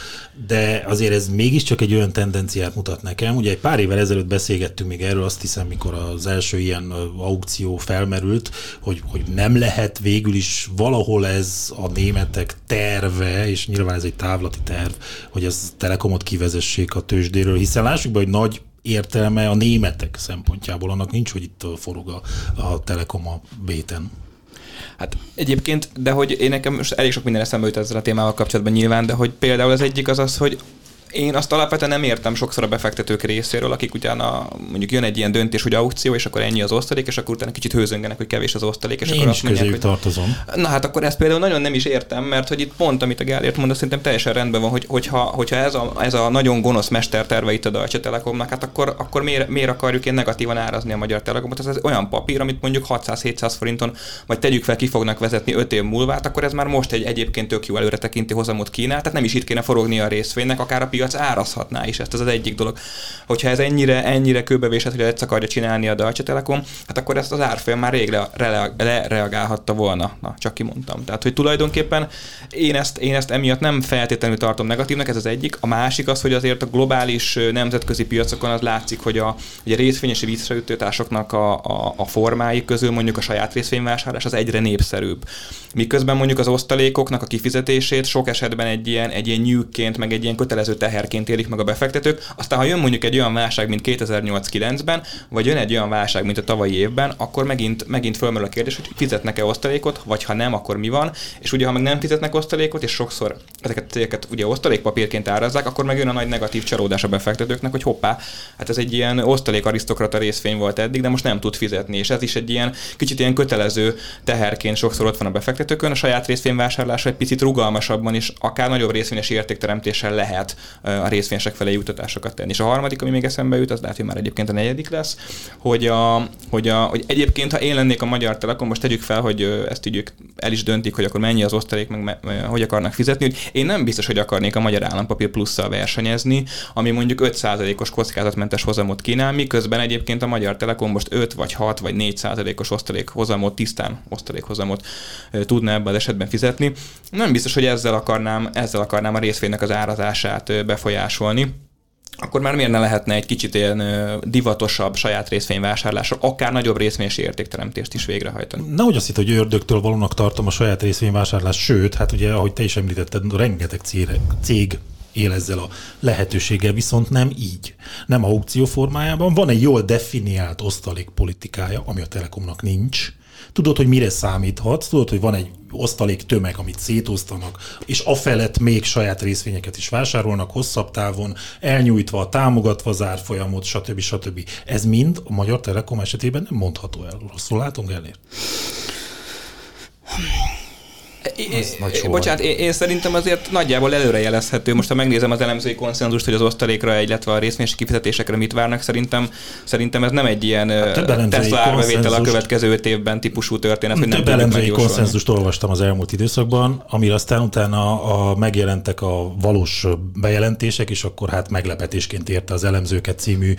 de azért ez mégiscsak egy olyan tendenciát mutat nekem. Ugye egy pár évvel ezelőtt beszélgettünk még erről, azt hiszem, mikor az első ilyen aukció felmerült, hogy, hogy nem lehet végül is valahol ez a németek terve, és nyilván ez egy távlati terv, hogy az Telekomot kivezessék a tőzsdéről, hiszen lássuk be, hogy nagy értelme a németek szempontjából, annak nincs, hogy itt forog a, a Telekom a béten. Hát egyébként, de hogy én nekem most elég sok minden eszembe jut ezzel a témával kapcsolatban nyilván, de hogy például az egyik az az, hogy én azt alapvetően nem értem sokszor a befektetők részéről, akik utána mondjuk jön egy ilyen döntés, hogy aukció, és akkor ennyi az osztalék, és akkor utána kicsit hőzöngenek, hogy kevés az osztalék, és Én akkor azt mondják, hogy... tartozom. Na hát akkor ezt például nagyon nem is értem, mert hogy itt pont, amit a Gálért mond, szerintem teljesen rendben van, hogy, hogyha, hogyha ez, a, ez a nagyon gonosz mesterterve itt a Deutsche Telekomnak, hát akkor, akkor miért, miért akarjuk én negatívan árazni a Magyar Telekomot? Ez, ez olyan papír, amit mondjuk 600-700 forinton, vagy tegyük fel, ki fognak vezetni 5 év múlva, hát akkor ez már most egy egyébként tök jó előretekinti hozamot kínál, tehát nem is itt kéne forogni a részvénynek, akár a piac árazhatná is ezt, ez az egyik dolog. Hogyha ez ennyire, ennyire kőbevésett, hogy ezt akarja csinálni a Deutsche Telekom, hát akkor ezt az árfolyam már rég lereagálhatta le, volna. Na, csak kimondtam. Tehát, hogy tulajdonképpen én ezt, én ezt emiatt nem feltétlenül tartom negatívnak, ez az egyik. A másik az, hogy azért a globális nemzetközi piacokon az látszik, hogy a, hogy a részvényesi visszaütőtársaknak a, a, a formái közül mondjuk a saját részvényvásárlás az egyre népszerűbb. Miközben mondjuk az osztalékoknak a kifizetését sok esetben egy ilyen, egy ilyen nyűkként, meg egy ilyen kötelező teherként élik meg a befektetők. Aztán, ha jön mondjuk egy olyan válság, mint 2008-9-ben, vagy jön egy olyan válság, mint a tavalyi évben, akkor megint, megint fölmerül a kérdés, hogy fizetnek-e osztalékot, vagy ha nem, akkor mi van. És ugye, ha meg nem fizetnek osztalékot, és sokszor ezeket a cégeket ugye osztalékpapírként árazzák, akkor meg jön a nagy negatív csalódás a befektetőknek, hogy hoppá, hát ez egy ilyen osztalék arisztokrata részvény volt eddig, de most nem tud fizetni. És ez is egy ilyen kicsit ilyen kötelező teherként sokszor ott van a befektetőkön. A saját részvényvásárlása egy picit rugalmasabban is, akár nagyobb részvényes értékteremtéssel lehet a részvényesek felé jutatásokat tenni. És a harmadik, ami még eszembe jut, az lehet, hogy már egyébként a negyedik lesz, hogy, a, hogy, a, hogy egyébként, ha én lennék a Magyar Telekom, most tegyük fel, hogy ezt így el is döntik, hogy akkor mennyi az osztalék, meg me, hogy akarnak fizetni, hogy én nem biztos, hogy akarnék a Magyar Állampapír plusszal versenyezni, ami mondjuk 5%-os kockázatmentes hozamot kínál, miközben egyébként a Magyar Telekom most 5 vagy 6 vagy 4%-os osztalék hozamot, tisztán osztalék hozamot tudna ebben az esetben fizetni. Nem biztos, hogy ezzel akarnám, ezzel akarnám a részvénynek az árazását befolyásolni akkor már miért ne lehetne egy kicsit ilyen divatosabb saját részvényvásárlásra, akár nagyobb részvényesi értékteremtést is végrehajtani. Nehogy azt hitt, hogy ördögtől valónak tartom a saját részvényvásárlást, sőt, hát ugye, ahogy te is említetted, rengeteg cég, cég él ezzel a lehetőséggel, viszont nem így. Nem aukció formájában. Van egy jól definiált osztalék politikája, ami a Telekomnak nincs. Tudod, hogy mire számíthatsz, tudod, hogy van egy osztalék tömeg, amit szétosztanak, és afelett még saját részvényeket is vásárolnak hosszabb távon, elnyújtva, támogatva az árfolyamot, stb. stb. Ez mind a Magyar Telekom esetében nem mondható el. Rosszul látunk Én, bocsánat, én, én, szerintem azért nagyjából előrejelezhető. Most ha megnézem az elemzői konszenzust, hogy az osztalékra, illetve a részvényes kifizetésekre mit várnak, szerintem, szerintem ez nem egy ilyen hát Tesla árbevétel a következő öt évben típusú történet, hogy nem Több elemzői konszenzust olvastam az elmúlt időszakban, amire aztán utána a, megjelentek a valós bejelentések, és akkor hát meglepetésként érte az elemzőket című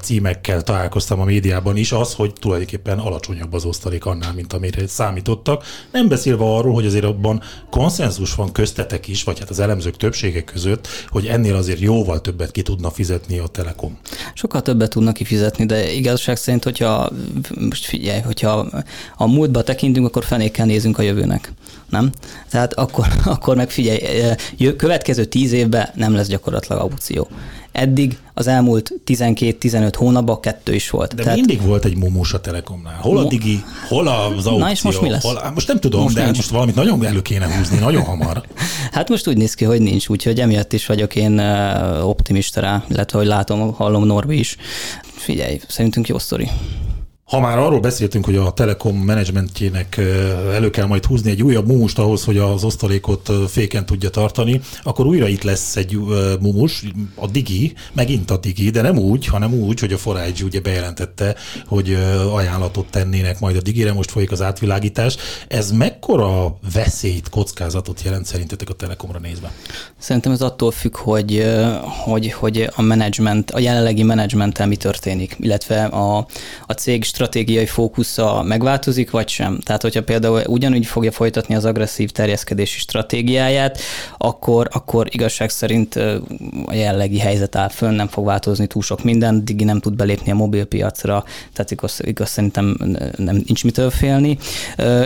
címekkel találkoztam a médiában is, az, hogy tulajdonképpen alacsonyabb az osztalék annál, mint amire számítottak. Nem beszélve arról, hogy azért azért abban konszenzus van köztetek is, vagy hát az elemzők többsége között, hogy ennél azért jóval többet ki tudna fizetni a Telekom. Sokkal többet tudnak kifizetni, de igazság szerint, hogyha most figyelj, hogyha a múltba tekintünk, akkor fenékkel nézünk a jövőnek. Nem? Tehát akkor, [laughs] akkor meg figyelj, következő tíz évben nem lesz gyakorlatilag aukció. Eddig az elmúlt 12-15 hónapban kettő is volt. De Tehát... mindig volt egy mumus a Telekomnál. Hol a digi, hol az aukció? Na és most mi lesz? Hol, most nem tudom, most de nincs. most valamit nagyon elő kéne húzni, nagyon hamar. [laughs] hát most úgy néz ki, hogy nincs, úgyhogy emiatt is vagyok én optimista rá, illetve hogy látom, hallom Norbi is. Figyelj, szerintünk jó sztori. Ha már arról beszéltünk, hogy a Telekom menedzsmentjének elő kell majd húzni egy újabb mumust ahhoz, hogy az osztalékot féken tudja tartani, akkor újra itt lesz egy mumus, a Digi, megint a Digi, de nem úgy, hanem úgy, hogy a Forage ugye bejelentette, hogy ajánlatot tennének majd a Digire, most folyik az átvilágítás. Ez mekkora veszélyt, kockázatot jelent szerintetek a Telekomra nézve? Szerintem ez attól függ, hogy, hogy, hogy a menedzsment, a jelenlegi menedzsmenttel mi történik, illetve a, a cég stratégiai fókusza megváltozik, vagy sem. Tehát, hogyha például ugyanúgy fogja folytatni az agresszív terjeszkedési stratégiáját, akkor, akkor igazság szerint a jellegi helyzet áll fönn, nem fog változni túl sok minden, Digi nem tud belépni a mobilpiacra, tehát igaz, igaz szerintem nem, nincs mitől félni.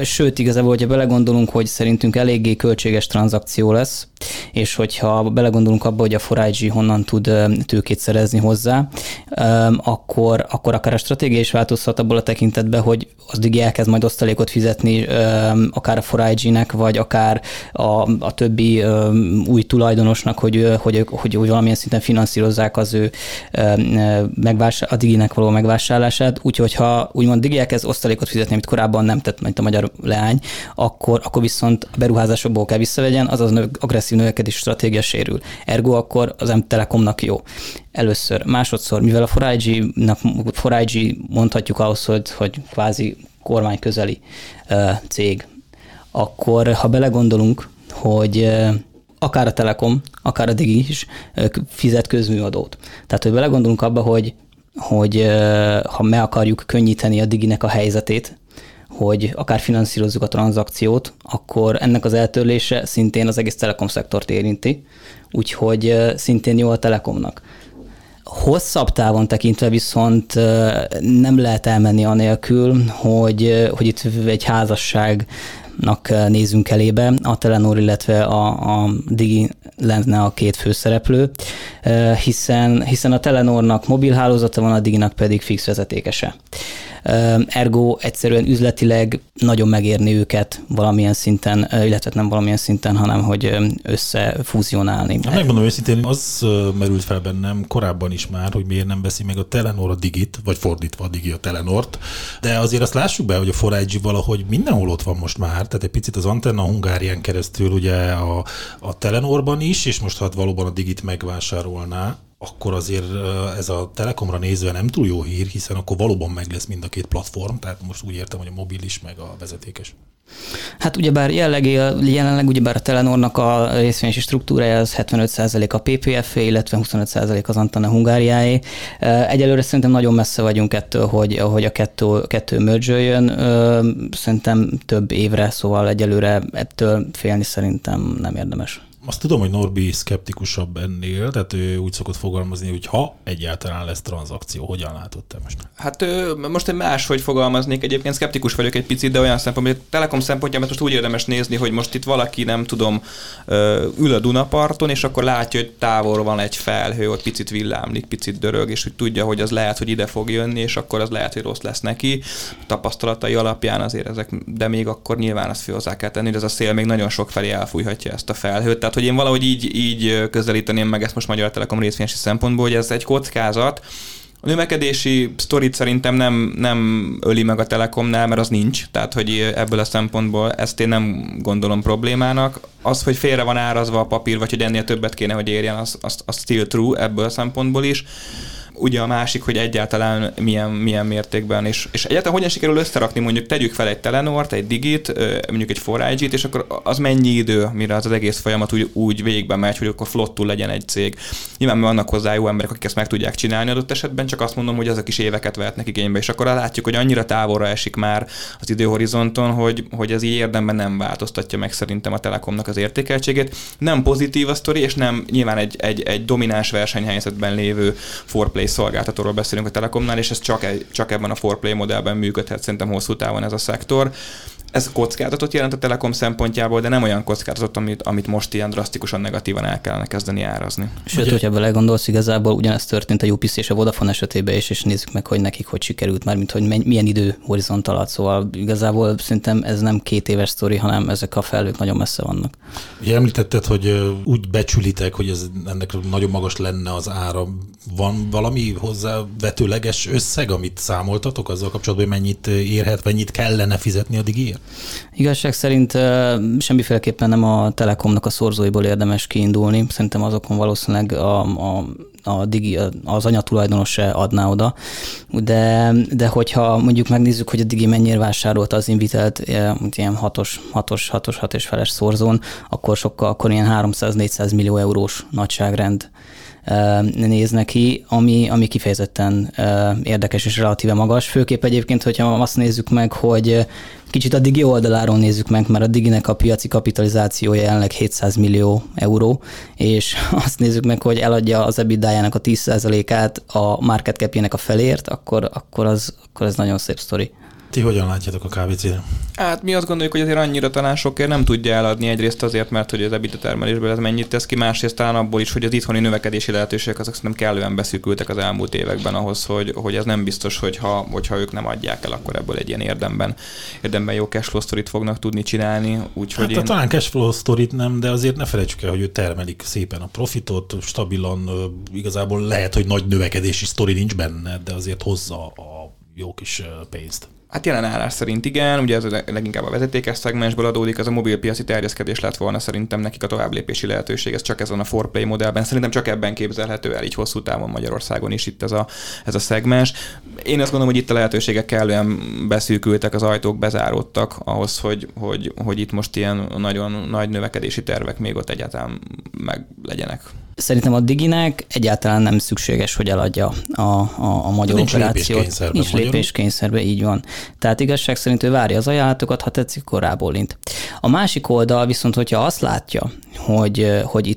Sőt, igazából, hogyha belegondolunk, hogy szerintünk eléggé költséges tranzakció lesz, és hogyha belegondolunk abba, hogy a Forage honnan tud tőkét szerezni hozzá, akkor, akkor akár a stratégia is változhat abból a tekintetben, hogy az Digi elkezd majd osztalékot fizetni akár a Forage-nek, vagy akár a, a többi új tulajdonosnak, hogy, hogy, hogy, hogy valamilyen szinten finanszírozzák az ő megvásár, a Diginek való megvásárlását, úgyhogy ha úgymond Digi elkezd osztalékot fizetni, amit korábban nem tett, mint a magyar leány, akkor, akkor viszont a beruházásokból kell visszavegyen, azaz agresszív növekedési stratégia sérül. Ergo akkor az M-Telekomnak jó. Először. Másodszor, mivel a Forage-nak, Forage mondhatjuk ahhoz, hogy, hogy kvázi kormány közeli uh, cég, akkor ha belegondolunk, hogy uh, akár a Telekom, akár a Digi is uh, fizet közműadót. Tehát, hogy belegondolunk abba, hogy hogy ha meg akarjuk könnyíteni a Diginek a helyzetét, hogy akár finanszírozzuk a tranzakciót, akkor ennek az eltörlése szintén az egész telekom szektort érinti, úgyhogy szintén jó a telekomnak. Hosszabb távon tekintve viszont nem lehet elmenni anélkül, hogy, hogy itt egy házasság nézünk elébe, a Telenor, illetve a, a Digi lenne a két főszereplő, hiszen, hiszen a Telenornak mobilhálózata van, a Diginak pedig fix vezetékese ergo egyszerűen üzletileg nagyon megérni őket valamilyen szinten, illetve nem valamilyen szinten, hanem hogy összefúzionálni. Hát megmondom őszintén, az merült fel bennem korábban is már, hogy miért nem veszi meg a Telenor a Digit, vagy fordítva a Digi a Telenort, de azért azt lássuk be, hogy a Forage valahogy mindenhol ott van most már, tehát egy picit az Antenna Hungárián keresztül ugye a, a Telenorban is, és most hát valóban a Digit megvásárolná, akkor azért ez a Telekomra nézve nem túl jó hír, hiszen akkor valóban meg lesz mind a két platform, tehát most úgy értem, hogy a mobil is, meg a vezetékes. Hát ugyebár jelenleg, jelenleg ugyebár a Telenornak a részvényesi struktúrája az 75% a PPF, illetve 25% az Antana Hungáriáé. Egyelőre szerintem nagyon messze vagyunk ettől, hogy, hogy a kettő, kettő merge Szerintem több évre, szóval egyelőre ettől félni szerintem nem érdemes. Azt tudom, hogy Norbi szkeptikusabb ennél, tehát ő úgy szokott fogalmazni, hogy ha egyáltalán lesz tranzakció, hogyan látod te most? Hát most egy máshogy fogalmaznék, egyébként szkeptikus vagyok egy picit, de olyan szempontból, hogy a Telekom szempontjában most úgy érdemes nézni, hogy most itt valaki, nem tudom, ül a Dunaparton, és akkor látja, hogy távolról van egy felhő, ott picit villámlik, picit dörög, és hogy tudja, hogy az lehet, hogy ide fog jönni, és akkor az lehet, hogy rossz lesz neki. Tapasztalatai alapján azért ezek, de még akkor nyilván azt hozzá kell tenni, hogy ez a szél még nagyon sok felé elfújhatja ezt a felhőt. Tehát, hogy én valahogy így, így közelíteném meg ezt most Magyar Telekom részvényesi szempontból, hogy ez egy kockázat, a növekedési sztorit szerintem nem, nem öli meg a Telekomnál, mert az nincs. Tehát, hogy ebből a szempontból ezt én nem gondolom problémának. Az, hogy félre van árazva a papír, vagy hogy ennél többet kéne, hogy érjen, az, az, az still true ebből a szempontból is ugye a másik, hogy egyáltalán milyen, milyen mértékben, és, és egyáltalán hogyan sikerül összerakni, mondjuk tegyük fel egy Telenort, egy Digit, mondjuk egy 4 és akkor az mennyi idő, mire az, az egész folyamat úgy, úgy végbe megy, hogy akkor flottul legyen egy cég. Nyilván vannak hozzá jó emberek, akik ezt meg tudják csinálni adott esetben, csak azt mondom, hogy azok is éveket vehetnek igénybe, és akkor látjuk, hogy annyira távolra esik már az időhorizonton, hogy, hogy ez így érdemben nem változtatja meg szerintem a Telekomnak az értékeltségét. Nem pozitív a sztori, és nem nyilván egy, egy, egy domináns versenyhelyzetben lévő forplay szolgáltatóról beszélünk a Telekomnál, és ez csak, egy, csak ebben a forplay modellben működhet szerintem hosszú távon ez a szektor. Ez kockázatot jelent a Telekom szempontjából, de nem olyan kockázatot, amit, amit most ilyen drasztikusan negatívan el kellene kezdeni árazni. Sőt, hogyha belegondolsz, igazából ugyanezt történt a UPC és a Vodafone esetében is, és nézzük meg, hogy nekik hogy sikerült, már mint hogy milyen idő horizont alatt. Szóval igazából szerintem ez nem két éves sztori, hanem ezek a felhők nagyon messze vannak. Ugye említetted, hogy úgy becsülitek, hogy ez ennek nagyon magas lenne az ára. Van valami hozzá vetőleges összeg, amit számoltatok azzal kapcsolatban, hogy mennyit érhet, mennyit kellene fizetni a digért? Igazság szerint semmiféleképpen nem a Telekomnak a szorzóiból érdemes kiindulni. Szerintem azokon valószínűleg a, a a digi, az anyatulajdonos se adná oda, de, de hogyha mondjuk megnézzük, hogy a Digi mennyire vásárolta az Invitelt ilyen 6-os, 6-os, 6-os, 6 és feles szorzón, akkor sokkal, akkor ilyen 300-400 millió eurós nagyságrend néz neki, ami, ami kifejezetten érdekes és relatíve magas. Főképp egyébként, hogyha azt nézzük meg, hogy kicsit a Digi oldaláról nézzük meg, mert a Diginek a piaci kapitalizációja jelenleg 700 millió euró, és [laughs] azt nézzük meg, hogy eladja az EBITDA-jának a 10%-át a market cap a felért, akkor, akkor, az, akkor ez nagyon szép sztori. Ti hogyan látjátok a KBC-t? Hát mi azt gondoljuk, hogy azért annyira talán sokért nem tudja eladni egyrészt azért, mert hogy az EBITDA termelésből ez mennyit tesz ki, másrészt talán abból is, hogy az itthoni növekedési lehetőségek azok szerintem kellően beszűkültek az elmúlt években ahhoz, hogy, hogy ez nem biztos, hogy ha, hogyha ők nem adják el, akkor ebből egy ilyen érdemben, érdemben jó cashflow sztorit fognak tudni csinálni. Úgyhogy hát, én... talán cashflow sztorit nem, de azért ne felejtsük el, hogy ő termelik szépen a profitot, stabilan, igazából lehet, hogy nagy növekedési sztori nincs benne, de azért hozza a jó kis pénzt. Hát jelen állás szerint igen, ugye ez leginkább a vezetékes szegmensből adódik, az a mobilpiaci terjeszkedés lett volna szerintem nekik a továbblépési lehetőség, ez csak ezen a forplay modellben, szerintem csak ebben képzelhető el így hosszú távon Magyarországon is itt ez a, ez a szegmens. Én azt gondolom, hogy itt a lehetőségek kellően beszűkültek, az ajtók bezáródtak ahhoz, hogy, hogy, hogy itt most ilyen nagyon nagy növekedési tervek még ott egyáltalán meg legyenek. Szerintem a Diginek egyáltalán nem szükséges, hogy eladja a, a, a magyar nincs operációt. Nincs lépéskényszerben, így van. Tehát igazság szerint ő várja az ajánlatokat, ha tetszik, korából int. A másik oldal viszont, hogyha azt látja, hogy, hogy itt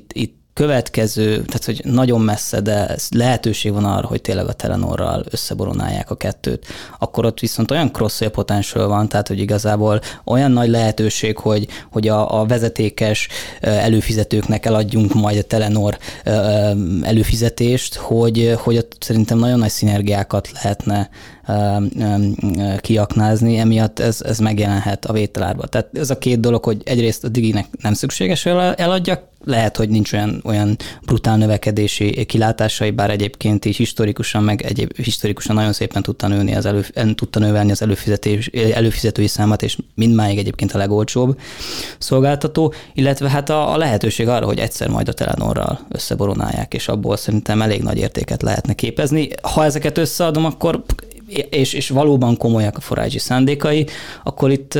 következő, tehát hogy nagyon messze, de lehetőség van arra, hogy tényleg a Telenorral összeboronálják a kettőt, akkor ott viszont olyan cross potential van, tehát hogy igazából olyan nagy lehetőség, hogy, hogy a, a vezetékes előfizetőknek eladjunk majd a Telenor előfizetést, hogy, hogy ott szerintem nagyon nagy szinergiákat lehetne kiaknázni, emiatt ez, ez megjelenhet a vételárba. Tehát ez a két dolog, hogy egyrészt a Diginek nem szükséges, hogy eladjak, lehet, hogy nincs olyan, olyan brutál növekedési kilátásai, bár egyébként így historikusan, meg egyéb, historikusan nagyon szépen tudta nőni az elő, tudta növelni az előfizetés, előfizetői számát, és mindmáig egyébként a legolcsóbb szolgáltató, illetve hát a, a lehetőség arra, hogy egyszer majd a Telenorral összeboronálják, és abból szerintem elég nagy értéket lehetne képezni. Ha ezeket összeadom, akkor és, és valóban komolyak a forrágyi szándékai, akkor itt,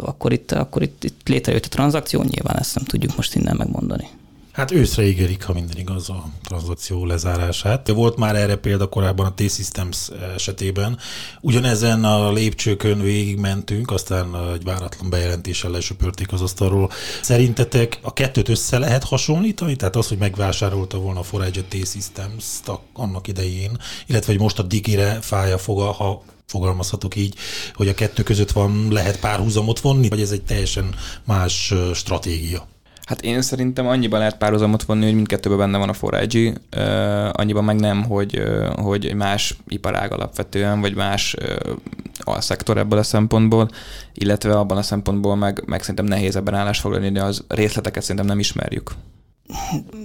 akkor itt, akkor itt, itt létrejött a tranzakció, nyilván ezt nem tudjuk most innen megmondani. Hát őszre ígérik, ha minden igaz, a tranzakció lezárását. Volt már erre példa korábban a T-Systems esetében. Ugyanezen a lépcsőkön végigmentünk, aztán egy váratlan bejelentéssel lesöpörték az asztalról. Szerintetek a kettőt össze lehet hasonlítani? Tehát az, hogy megvásárolta volna a Forage T-Systems annak idején, illetve hogy most a Digire fája foga, ha fogalmazhatok így, hogy a kettő között van, lehet párhuzamot vonni, vagy ez egy teljesen más stratégia? Hát én szerintem annyiban lehet párhuzamot vonni, hogy mindkettőben benne van a Forage, uh, annyiban meg nem, hogy, hogy más iparág alapvetően, vagy más uh, alszektor ebből a szempontból, illetve abban a szempontból meg, meg szerintem nehéz ebben állás foglalni, de az részleteket szerintem nem ismerjük.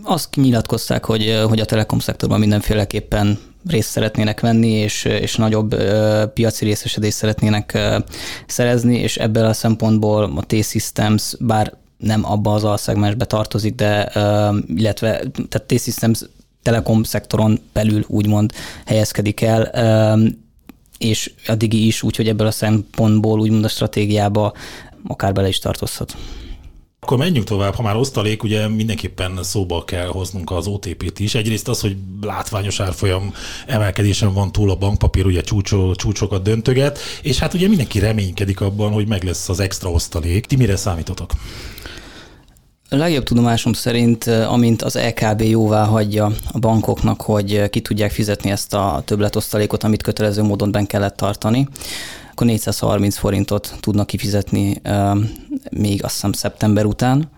Azt nyilatkozták, hogy, hogy a telekom szektorban mindenféleképpen részt szeretnének venni, és, és nagyobb uh, piaci részesedést szeretnének uh, szerezni, és ebből a szempontból a T-Systems, bár nem abba az alszegmensbe tartozik, de illetve tehát T-Systems telekom szektoron belül úgymond helyezkedik el, és a Digi is, úgyhogy ebből a szempontból úgymond a stratégiába akár bele is tartozhat. Akkor menjünk tovább, ha már osztalék, ugye mindenképpen szóba kell hoznunk az OTP-t is. Egyrészt az, hogy látványos árfolyam emelkedésen van túl a bankpapír, ugye csúcsó, csúcsokat döntöget, és hát ugye mindenki reménykedik abban, hogy meg lesz az extra osztalék. Ti mire számítotok? A legjobb tudomásom szerint, amint az EKB jóvá hagyja a bankoknak, hogy ki tudják fizetni ezt a többletosztalékot, amit kötelező módon ben kellett tartani, akkor 430 forintot tudnak kifizetni még azt hiszem szeptember után,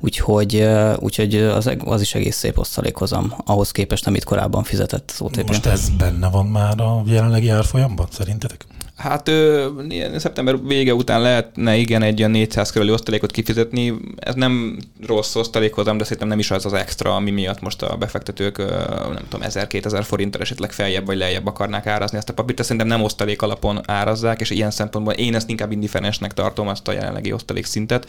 úgyhogy, úgyhogy az, az is egész szép osztalékozom ahhoz képest, amit korábban fizetett az OTP. Most ez benne van már a jelenlegi árfolyamban, szerintetek? Hát ö, szeptember vége után lehetne igen egy ilyen 400 körüli osztalékot kifizetni. Ez nem rossz osztalékozom, de szerintem nem is az az extra, ami miatt most a befektetők nem tudom, 1000-2000 forinttal esetleg feljebb vagy lejjebb akarnák árazni ezt a papírt. Ezt szerintem nem osztalék alapon árazzák, és ilyen szempontból én ezt inkább indiferensnek tartom, azt a jelenlegi osztalék szintet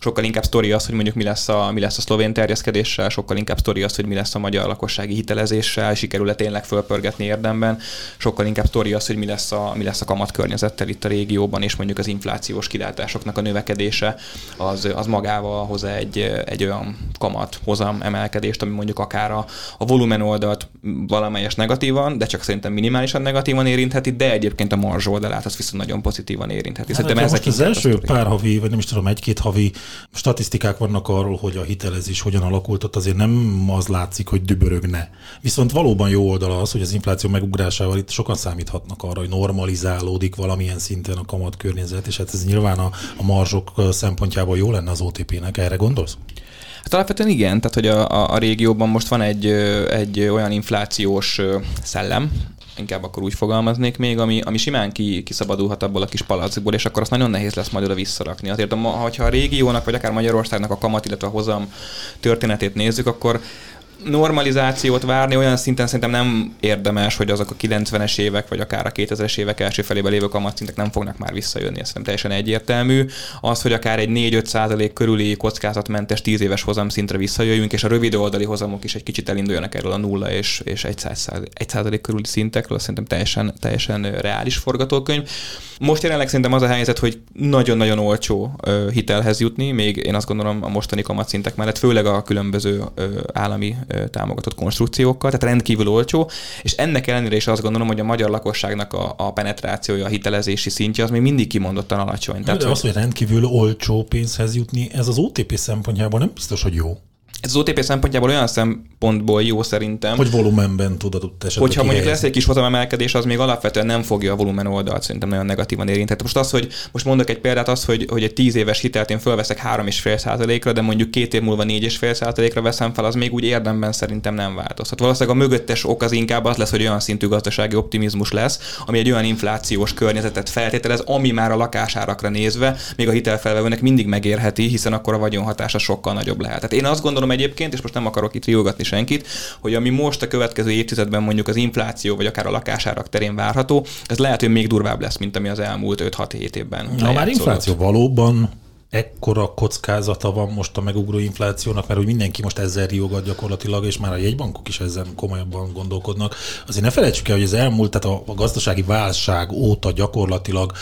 sokkal inkább sztori az, hogy mondjuk mi lesz a, mi lesz a szlovén terjeszkedéssel, sokkal inkább sztori az, hogy mi lesz a magyar lakossági hitelezéssel, sikerül-e tényleg fölpörgetni érdemben, sokkal inkább sztori az, hogy mi lesz a, mi lesz a kamat környezettel itt a régióban, és mondjuk az inflációs kilátásoknak a növekedése az, az magával hoz egy, egy olyan kamat hozam emelkedést, ami mondjuk akár a, a volumen oldalt valamelyes negatívan, de csak szerintem minimálisan negatívan érintheti, de egyébként a marzs oldalát az viszont nagyon pozitívan érintheti. Hát, szerintem ezek az első pár havi, vagy nem is tudom, egy-két havi statisztikák vannak arról, hogy a hitelezés hogyan alakult, ott azért nem az látszik, hogy dübörögne. Viszont valóban jó oldala az, hogy az infláció megugrásával itt sokan számíthatnak arra, hogy normalizálódik valamilyen szinten a kamat környezet, és hát ez nyilván a, a marzsok szempontjából jó lenne az OTP-nek. Erre gondolsz? Hát alapvetően igen, tehát hogy a, a, a régióban most van egy, egy olyan inflációs szellem, inkább akkor úgy fogalmaznék még, ami, ami simán ki, kiszabadulhat abból a kis palackból, és akkor azt nagyon nehéz lesz majd oda visszarakni. Azért, ha a régiónak, vagy akár Magyarországnak a kamat, illetve a hozam történetét nézzük, akkor normalizációt várni olyan szinten szerintem nem érdemes, hogy azok a 90-es évek, vagy akár a 2000-es évek első felébe lévő kamatszintek nem fognak már visszajönni. Ez szerintem teljesen egyértelmű. Az, hogy akár egy 4-5 százalék körüli kockázatmentes 10 éves hozam szintre visszajöjjünk, és a rövid oldali hozamok is egy kicsit elinduljanak erről a nulla és, és 1 százalék körüli szintekről, szerintem teljesen, teljesen reális forgatókönyv. Most jelenleg szerintem az a helyzet, hogy nagyon-nagyon olcsó hitelhez jutni, még én azt gondolom a mostani kamatszintek mellett, főleg a különböző állami támogatott konstrukciókkal, tehát rendkívül olcsó, és ennek ellenére is azt gondolom, hogy a magyar lakosságnak a, a penetrációja, a hitelezési szintje az még mindig kimondottan alacsony. Tehát, de az, hogy rendkívül olcsó pénzhez jutni, ez az OTP szempontjából nem biztos, hogy jó. Ez az OTP szempontjából olyan szempontból jó szerintem. Hogy volumenben tudod esetleg Hogyha mondjuk lesz egy kis hozamemelkedés, az még alapvetően nem fogja a volumen oldalt szerintem nagyon negatívan érinteni. Most az, hogy most mondok egy példát, az, hogy, hogy egy 10 éves hitelt én fölveszek 3,5%-ra, de mondjuk két év múlva 4,5%-ra veszem fel, az még úgy érdemben szerintem nem változhat. Valószínűleg a mögöttes ok az inkább az lesz, hogy olyan szintű gazdasági optimizmus lesz, ami egy olyan inflációs környezetet feltételez, ami már a lakásárakra nézve még a hitelfelvevőnek mindig megérheti, hiszen akkor a vagyonhatása sokkal nagyobb lehet. Tehát én azt gondolom, gondolom egyébként, és most nem akarok itt riogatni senkit, hogy ami most a következő évtizedben mondjuk az infláció, vagy akár a lakásárak terén várható, ez lehet, hogy még durvább lesz, mint ami az elmúlt 5-6-7 évben. Na már infláció valóban ekkora kockázata van most a megugró inflációnak, mert hogy mindenki most ezzel riogat gyakorlatilag, és már a jegybankok is ezen komolyabban gondolkodnak. Azért ne felejtsük el, hogy az elmúlt, tehát a, a gazdasági válság óta gyakorlatilag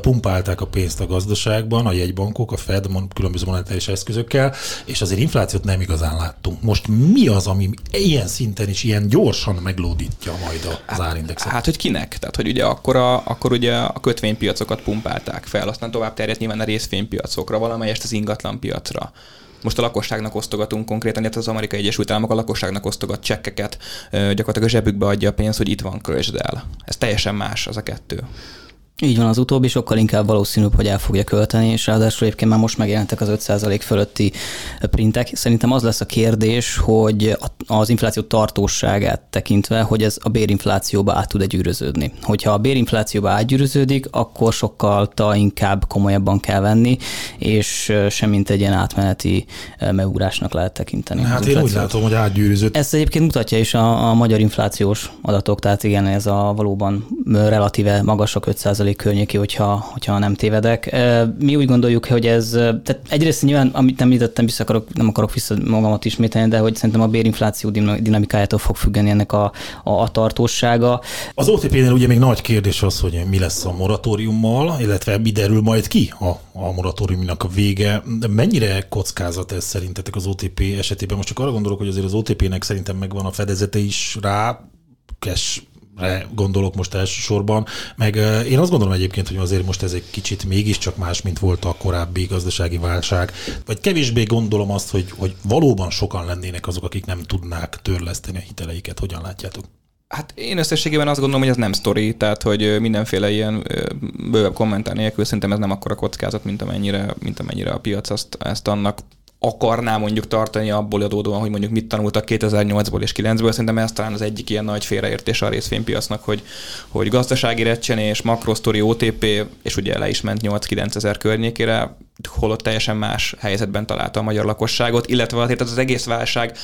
pumpálták a pénzt a gazdaságban, a jegybankok, a Fed különböző monetáris eszközökkel, és azért inflációt nem igazán láttunk. Most mi az, ami ilyen szinten is ilyen gyorsan meglódítja majd az árindexet? Hát, hogy kinek? Tehát, hogy ugye akkor, a, akkor ugye a kötvénypiacokat pumpálták fel, aztán tovább terjedt nyilván a részvénypiacokra, valamelyest az ingatlan piacra. Most a lakosságnak osztogatunk konkrétan, illetve az Amerikai Egyesült Államok a lakosságnak osztogat csekkeket, gyakorlatilag a zsebükbe adja a pénzt, hogy itt van, költsd el. Ez teljesen más az a kettő. Így van, az utóbbi sokkal inkább valószínűbb, hogy el fogja költeni, és ráadásul egyébként már most megjelentek az 5% fölötti printek. Szerintem az lesz a kérdés, hogy az infláció tartóságát tekintve, hogy ez a bérinflációba át tud-e gyűröződni. Hogyha a bérinflációba átgyűröződik, akkor sokkal inkább komolyabban kell venni, és semmint egy ilyen átmeneti megugrásnak lehet tekinteni. Hát én úgy látom, hogy átgyűrözött. Ezt egyébként mutatja is a, a magyar inflációs adatok, tehát igen, ez a valóban relatíve magasak 5 környéki, hogyha, hogyha nem tévedek. Mi úgy gondoljuk, hogy ez, tehát egyrészt nyilván, amit említettem, vissza akarok, nem akarok vissza magamat ismételni, de hogy szerintem a bérinfláció dinamikájától fog függeni ennek a, a, a tartósága. Az OTP-nél ugye még nagy kérdés az, hogy mi lesz a moratóriummal, illetve mi derül majd ki a, a moratóriumnak a vége. De mennyire kockázat ez szerintetek az OTP esetében? Most csak arra gondolok, hogy azért az OTP-nek szerintem megvan a fedezete is rá, cash gondolok most elsősorban, meg én azt gondolom egyébként, hogy azért most ez egy kicsit mégiscsak más, mint volt a korábbi gazdasági válság, vagy kevésbé gondolom azt, hogy, hogy valóban sokan lennének azok, akik nem tudnák törleszteni a hiteleiket. Hogyan látjátok? Hát én összességében azt gondolom, hogy ez nem sztori, tehát hogy mindenféle ilyen bővebb kommentár nélkül szerintem ez nem akkora kockázat, mint amennyire, mint amennyire a piac azt, ezt annak akarná mondjuk tartani abból adódóan, hogy mondjuk mit tanultak 2008-ból és 9-ből. Szerintem ez talán az egyik ilyen nagy félreértés a részvénypiacnak, hogy, hogy gazdasági recsenés, makrosztori OTP, és ugye le is ment 8-9 ezer környékére, holott teljesen más helyzetben találta a magyar lakosságot, illetve azért az, az egész válság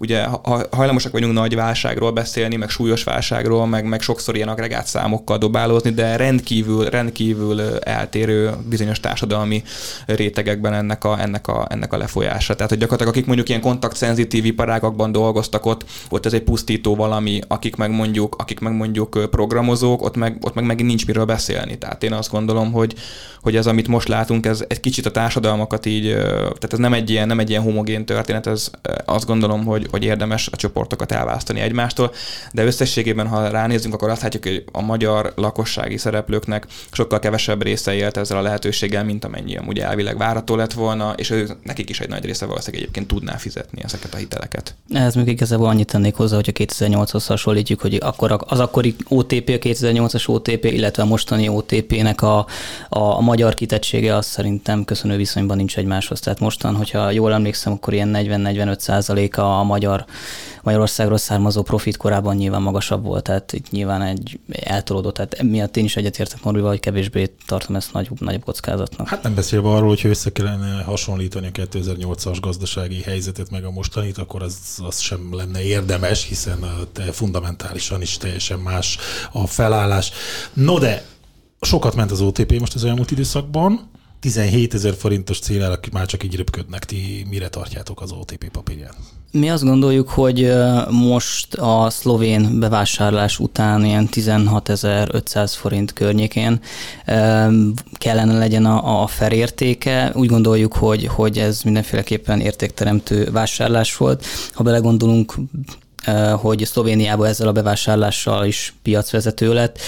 ugye hajlamosak vagyunk nagy válságról beszélni, meg súlyos válságról, meg, meg sokszor ilyen agregát számokkal dobálózni, de rendkívül, rendkívül eltérő bizonyos társadalmi rétegekben ennek a, ennek a, ennek a lefolyása. Tehát, hogy gyakorlatilag akik mondjuk ilyen kontaktszenzitív iparágakban dolgoztak ott, ott ez egy pusztító valami, akik meg mondjuk, akik meg mondjuk programozók, ott meg, ott meg megint nincs miről beszélni. Tehát én azt gondolom, hogy, hogy ez, amit most látunk, ez egy kicsit a társadalmakat így, tehát ez nem egy ilyen, nem egy ilyen homogén történet, ez azt gondolom, hogy, hogy érdemes a csoportokat elválasztani egymástól, de összességében, ha ránézzünk, akkor azt látjuk, hogy a magyar lakossági szereplőknek sokkal kevesebb része élt ezzel a lehetőséggel, mint amennyi amúgy elvileg várható lett volna, és ő, nekik is egy nagy része valószínűleg egyébként tudná fizetni ezeket a hiteleket. Ez még igazából annyit tennék hozzá, hogy a 2008-hoz hasonlítjuk, hogy akkor az akkori OTP, a 2008-as OTP, illetve a mostani OTP-nek a, a magyar kitettsége az szerintem köszönő viszonyban nincs egymáshoz. Tehát mostan, hogyha jól emlékszem, akkor ilyen 40-45 százaléka a magyar, Magyarországról származó profit korábban nyilván magasabb volt, tehát itt nyilván egy eltolódott, tehát miatt én is egyetértek Norbival, hogy kevésbé tartom ezt nagyobb, nagyobb kockázatnak. Hát nem beszélve arról, hogyha össze kellene hasonlítani a 2008-as gazdasági helyzetet meg a mostanit, akkor az, az sem lenne érdemes, hiszen fundamentálisan is teljesen más a felállás. No de sokat ment az OTP most az elmúlt időszakban, 17 ezer forintos célra már csak így röpködnek. Ti mire tartjátok az OTP papírját? Mi azt gondoljuk, hogy most a szlovén bevásárlás után ilyen 16.500 forint környékén kellene legyen a, a felértéke. Úgy gondoljuk, hogy, hogy ez mindenféleképpen értékteremtő vásárlás volt. Ha belegondolunk, hogy Szlovéniában ezzel a bevásárlással is piacvezető lett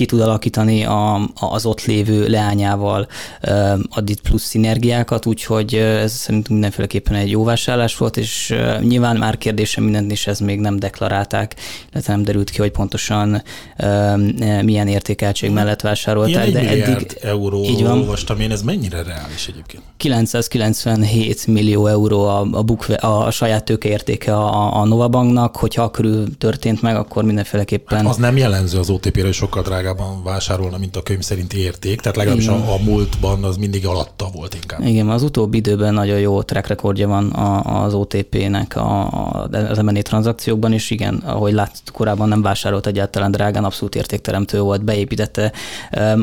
ki tud alakítani a, az ott lévő leányával ad itt plusz szinergiákat, úgyhogy ez szerintünk mindenféleképpen egy jó vásárlás volt, és nyilván már kérdésem mindent is ez még nem deklarálták, illetve nem derült ki, hogy pontosan milyen értékeltség mellett vásárolták. Ilyen de eddig euró így van. olvastam én, ez mennyire reális egyébként? 997 millió euró a, a, bukve, a, a saját tőkeértéke a, a Novabanknak, hogyha körül történt meg, akkor mindenféleképpen... Hát az nem jellemző az OTP-re, sokkal drágább drágában vásárolna, mint a könyv szerinti érték, tehát legalábbis a, a múltban az mindig alatta volt inkább. Igen, az utóbbi időben nagyon jó track recordja van az OTP-nek a, az M&A tranzakciókban, és igen, ahogy lát, korábban nem vásárolt egyáltalán drágán, abszolút értékteremtő volt, beépítette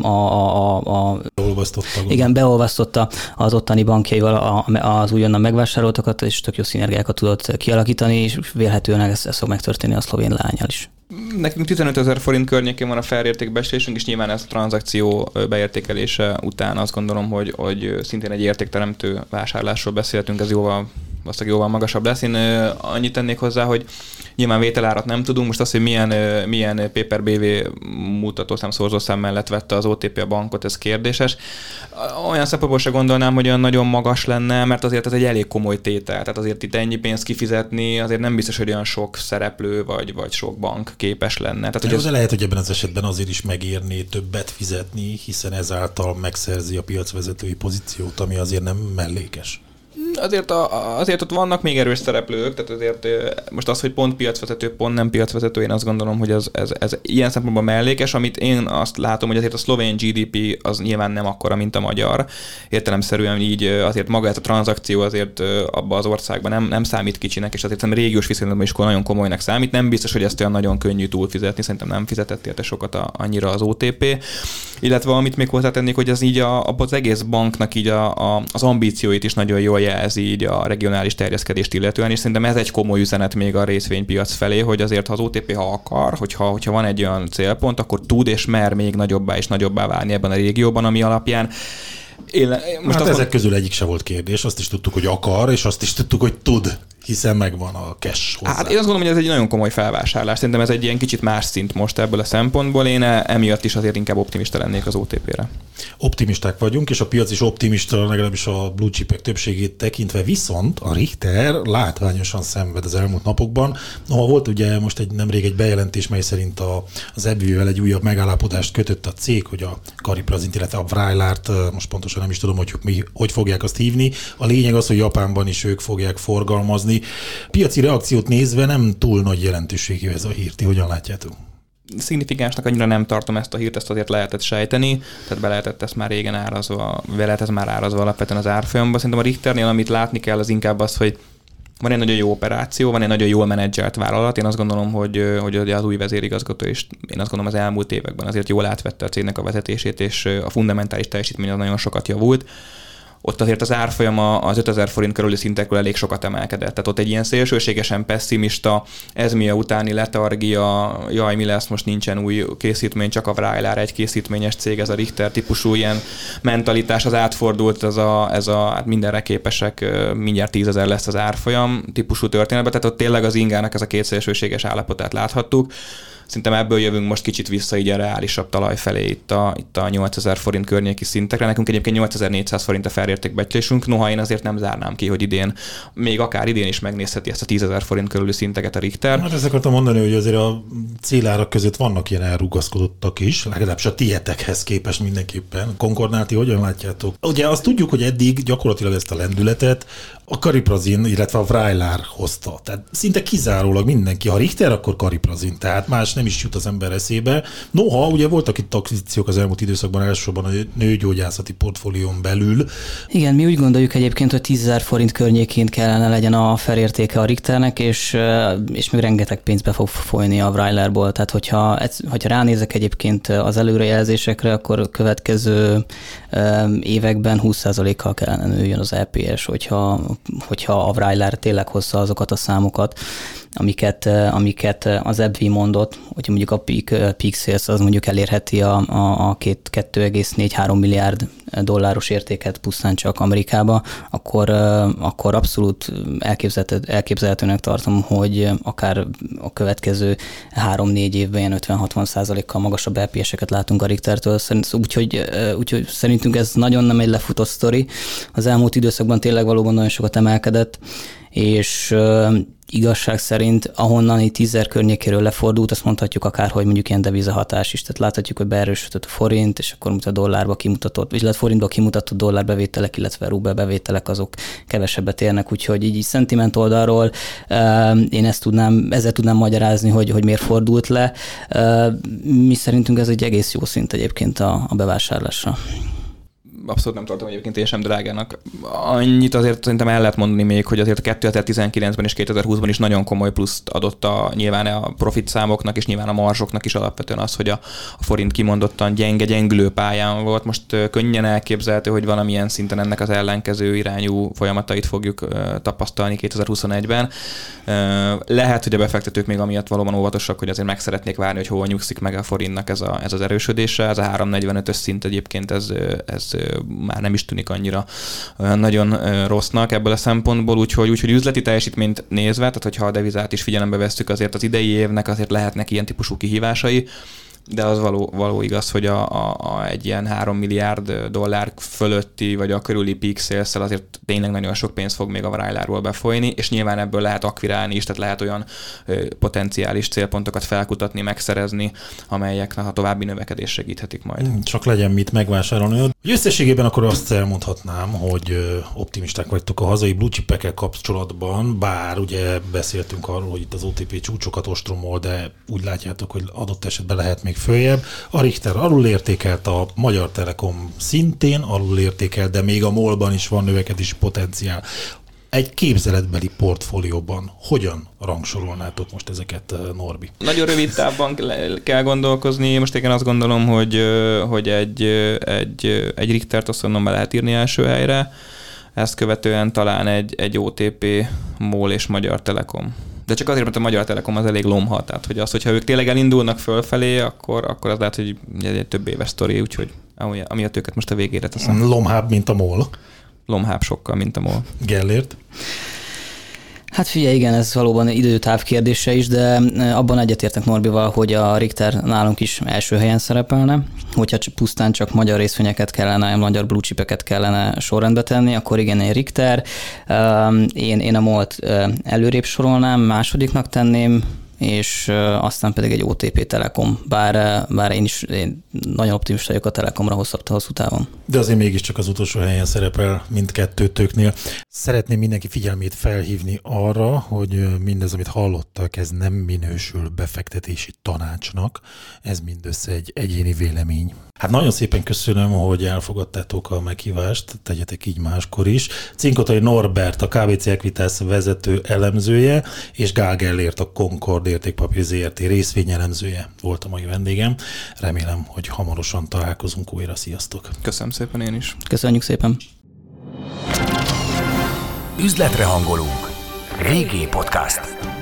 a, a, a, a beolvasztotta. Igen, beolvasztotta az ottani bankjaival az újonnan megvásároltakat, és tök jó szinergiákat tudott kialakítani, és vélhetően ez, ez fog megtörténni a szlovén lányal is. Nekünk 15 ezer forint környékén van a felértékbesésünk, és nyilván ez a tranzakció beértékelése után azt gondolom, hogy, hogy szintén egy értékteremtő vásárlásról beszéltünk, ez jóval valószínűleg jóval magasabb lesz. Én annyit tennék hozzá, hogy nyilván vételárat nem tudunk, most az, hogy milyen, milyen paper BV mutatószám, szorzószám mellett vette az OTP a bankot, ez kérdéses. Olyan szempontból se gondolnám, hogy olyan nagyon magas lenne, mert azért ez egy elég komoly tétel. Tehát azért itt ennyi pénzt kifizetni, azért nem biztos, hogy olyan sok szereplő vagy, vagy sok bank képes lenne. Tehát, hogy ez... Lehet, hogy ebben az esetben azért is megérné többet fizetni, hiszen ezáltal megszerzi a piacvezetői pozíciót, ami azért nem mellékes azért, a, azért ott vannak még erős szereplők, tehát azért most az, hogy pont piacvezető, pont nem piacvezető, én azt gondolom, hogy ez, ez, ez ilyen szempontból mellékes, amit én azt látom, hogy azért a szlovén GDP az nyilván nem akkora, mint a magyar. Értelemszerűen így azért maga ez a tranzakció azért abba az országban nem, nem számít kicsinek, és azért szerintem régiós viszonylatban is nagyon komolynak számít. Nem biztos, hogy ezt olyan nagyon könnyű túlfizetni, szerintem nem fizetett érte sokat a, annyira az OTP. Illetve amit még hozzátennék, hogy ez így a, az egész banknak így a, a, az ambícióit is nagyon jól jelzi így a regionális terjeszkedést illetően, és szerintem ez egy komoly üzenet még a részvénypiac felé, hogy azért ha az OTP ha akar, hogyha, hogyha van egy olyan célpont, akkor tud és mer még nagyobbá és nagyobbá válni ebben a régióban, ami alapján. Én, most hát ezek mond... közül egyik se volt kérdés, azt is tudtuk, hogy akar, és azt is tudtuk, hogy tud hiszen megvan a cash hozzá. Hát én azt gondolom, hogy ez egy nagyon komoly felvásárlás. Szerintem ez egy ilyen kicsit más szint most ebből a szempontból. Én emiatt is azért inkább optimista lennék az OTP-re. Optimisták vagyunk, és a piac is optimista, legalábbis a blue chipek többségét tekintve, viszont a Richter látványosan szenved az elmúlt napokban. Noha volt ugye most egy nemrég egy bejelentés, mely szerint a, az ebvővel egy újabb megállapodást kötött a cég, hogy a Kariprazint, illetve a Vrájlárt, most pontosan nem is tudom, hogy mi, hogy fogják azt hívni. A lényeg az, hogy Japánban is ők fogják forgalmazni, Piaci reakciót nézve nem túl nagy jelentőségű ez a hír. Ti hogyan látjátok? szignifikánsnak annyira nem tartom ezt a hírt, ezt azért lehetett sejteni, tehát be lehetett ezt már régen árazva, be lehet ez már árazva alapvetően az árfolyamban. Szerintem a Richternél, amit látni kell, az inkább az, hogy van egy nagyon jó operáció, van egy nagyon jól menedzselt vállalat. Én azt gondolom, hogy, hogy az új vezérigazgató is, én azt gondolom az elmúlt években azért jól átvette a cégnek a vezetését, és a fundamentális teljesítmény az nagyon sokat javult ott azért az árfolyama az 5000 forint körüli szintekről elég sokat emelkedett. Tehát ott egy ilyen szélsőségesen pessimista, ez mi a utáni letargia, jaj, mi lesz, most nincsen új készítmény, csak a Vrajlár egy készítményes cég, ez a Richter típusú ilyen mentalitás, az átfordult, ez a, ez a hát mindenre képesek, mindjárt tízezer lesz az árfolyam típusú történetben, tehát ott tényleg az ingának ez a két szélsőséges állapotát láthattuk. Szerintem ebből jövünk most kicsit vissza így a reálisabb talaj felé itt a, itt a 8000 forint környéki szintekre. Nekünk egyébként 8400 forint a felértékbecslésünk, noha én azért nem zárnám ki, hogy idén, még akár idén is megnézheti ezt a 10.000 forint körüli szinteket a Richter. Hát ezt akartam mondani, hogy azért a célárak között vannak ilyen elrugaszkodottak is, legalábbis a tietekhez képest mindenképpen. Konkordnáti, hogyan látjátok? Ugye azt tudjuk, hogy eddig gyakorlatilag ezt a lendületet a Kariprazin, illetve a Vrajlár hozta. Tehát szinte kizárólag mindenki. Ha Richter, akkor Kariprazin. Tehát más nem is jut az ember eszébe. Noha, ugye voltak itt akvizíciók az elmúlt időszakban elsősorban a nőgyógyászati portfólión belül. Igen, mi úgy gondoljuk egyébként, hogy 10 forint környékén kellene legyen a felértéke a Richternek, és, és még rengeteg pénzbe fog folyni a Vrajlerból. Tehát, hogyha, hogyha ránézek egyébként az előrejelzésekre, akkor a következő években 20%-kal kellene nőjön az EPS, hogyha, hogyha a Vrajler tényleg hozza azokat a számokat, amiket, amiket az EBVI mondott, hogyha mondjuk a peak, peak sales az mondjuk elérheti a, a, a 2,4-3 milliárd dolláros értéket pusztán csak Amerikába, akkor, akkor abszolút elképzelhető, elképzelhetőnek tartom, hogy akár a következő 3-4 évben ilyen 50-60 százalékkal magasabb LPS-eket látunk a Richtertől, úgyhogy, úgyhogy szerintünk ez nagyon nem egy lefutott sztori. Az elmúlt időszakban tényleg valóban nagyon sokat emelkedett, és igazság szerint, ahonnan itt tízzer környékéről lefordult, azt mondhatjuk akár, hogy mondjuk ilyen devizahatás is. Tehát láthatjuk, hogy beerősödött a forint, és akkor a dollárba kimutatott, vagy lehet forintba kimutatott dollárbevételek, illetve rubel bevételek azok kevesebbet érnek, úgyhogy így, így szentiment oldalról én ezt tudnám, ezzel tudnám magyarázni, hogy, hogy miért fordult le. Mi szerintünk ez egy egész jó szint egyébként a, a bevásárlásra abszolút nem tartom egyébként én sem drágának. Annyit azért szerintem el lehet mondani még, hogy azért 2019-ben és 2020-ban is nagyon komoly pluszt adott a, nyilván a profit számoknak és nyilván a marzsoknak is alapvetően az, hogy a, a forint kimondottan gyenge, gyengülő pályán volt. Most könnyen elképzelhető, hogy valamilyen szinten ennek az ellenkező irányú folyamatait fogjuk tapasztalni 2021-ben. Lehet, hogy a befektetők még amiatt valóban óvatosak, hogy azért meg szeretnék várni, hogy hol nyugszik meg a forintnak ez, a, ez az erősödése. Ez a 345-ös szint egyébként ez, ez már nem is tűnik annyira nagyon rossznak ebből a szempontból, úgyhogy, úgyhogy üzleti teljesítményt nézve, tehát hogyha a devizát is figyelembe vesztük, azért az idei évnek azért lehetnek ilyen típusú kihívásai, de az való, való igaz, hogy a, a, a egy ilyen 3 milliárd dollár fölötti, vagy a körüli peak sales azért tényleg nagyon sok pénz fog még a Vrájláról befolyni, és nyilván ebből lehet akvirálni is, tehát lehet olyan ö, potenciális célpontokat felkutatni, megszerezni, amelyeknek a további növekedés segíthetik majd. Hmm, csak legyen mit megvásárolni. Hogy összességében akkor azt elmondhatnám, hogy optimisták vagytok a hazai blue chipekkel kapcsolatban, bár ugye beszéltünk arról, hogy itt az OTP csúcsokat ostromol, de úgy látjátok, hogy adott esetben lehet még följebb. A Richter alulértékelt, a Magyar Telekom szintén alulértékelt, de még a MOL-ban is van növekedési potenciál. Egy képzeletbeli portfólióban hogyan rangsorolnátok most ezeket, eh, Norbi? Nagyon rövid távban kell gondolkozni. Most én azt gondolom, hogy, eh, hogy egy, eh, egy, egy Richtert azt mondom, be lehet írni első helyre. Ezt követően talán egy, egy OTP, MOL és Magyar Telekom de csak azért, mert a Magyar Telekom az elég lomha, tehát hogy az, hogyha ők tényleg elindulnak fölfelé, akkor, akkor az lehet, hogy egy több éves sztori, úgyhogy amiatt őket most a végére teszem. Lomhább, mint a MOL. Lomhább sokkal, mint a MOL. Gellért? Hát figyelj, igen, ez valóban időtáv kérdése is, de e, abban egyetértek Norbival, hogy a Richter nálunk is első helyen szerepelne. Hogyha pusztán csak magyar részvényeket kellene, magyar blue kellene sorrendbe tenni, akkor igen, én Richter. Én, én a MOLT e, előrébb sorolnám, másodiknak tenném, és aztán pedig egy OTP Telekom, bár, bár én is én nagyon optimista vagyok a Telekomra hosszabb hosszú távon. De azért mégiscsak az utolsó helyen szerepel mindkettőtöknél. Szeretném mindenki figyelmét felhívni arra, hogy mindez, amit hallottak, ez nem minősül befektetési tanácsnak, ez mindössze egy egyéni vélemény. Hát nagyon szépen köszönöm, hogy elfogadtátok a meghívást, tegyetek így máskor is. Cinkotai Norbert, a KBC Equitas vezető elemzője, és Gál Gellért, a Concord értékpapír ZRT részvényelemzője volt a mai vendégem. Remélem, hogy hamarosan találkozunk újra. Sziasztok! Köszönöm szépen én is. Köszönjük szépen! Üzletre hangolunk. Régi podcast.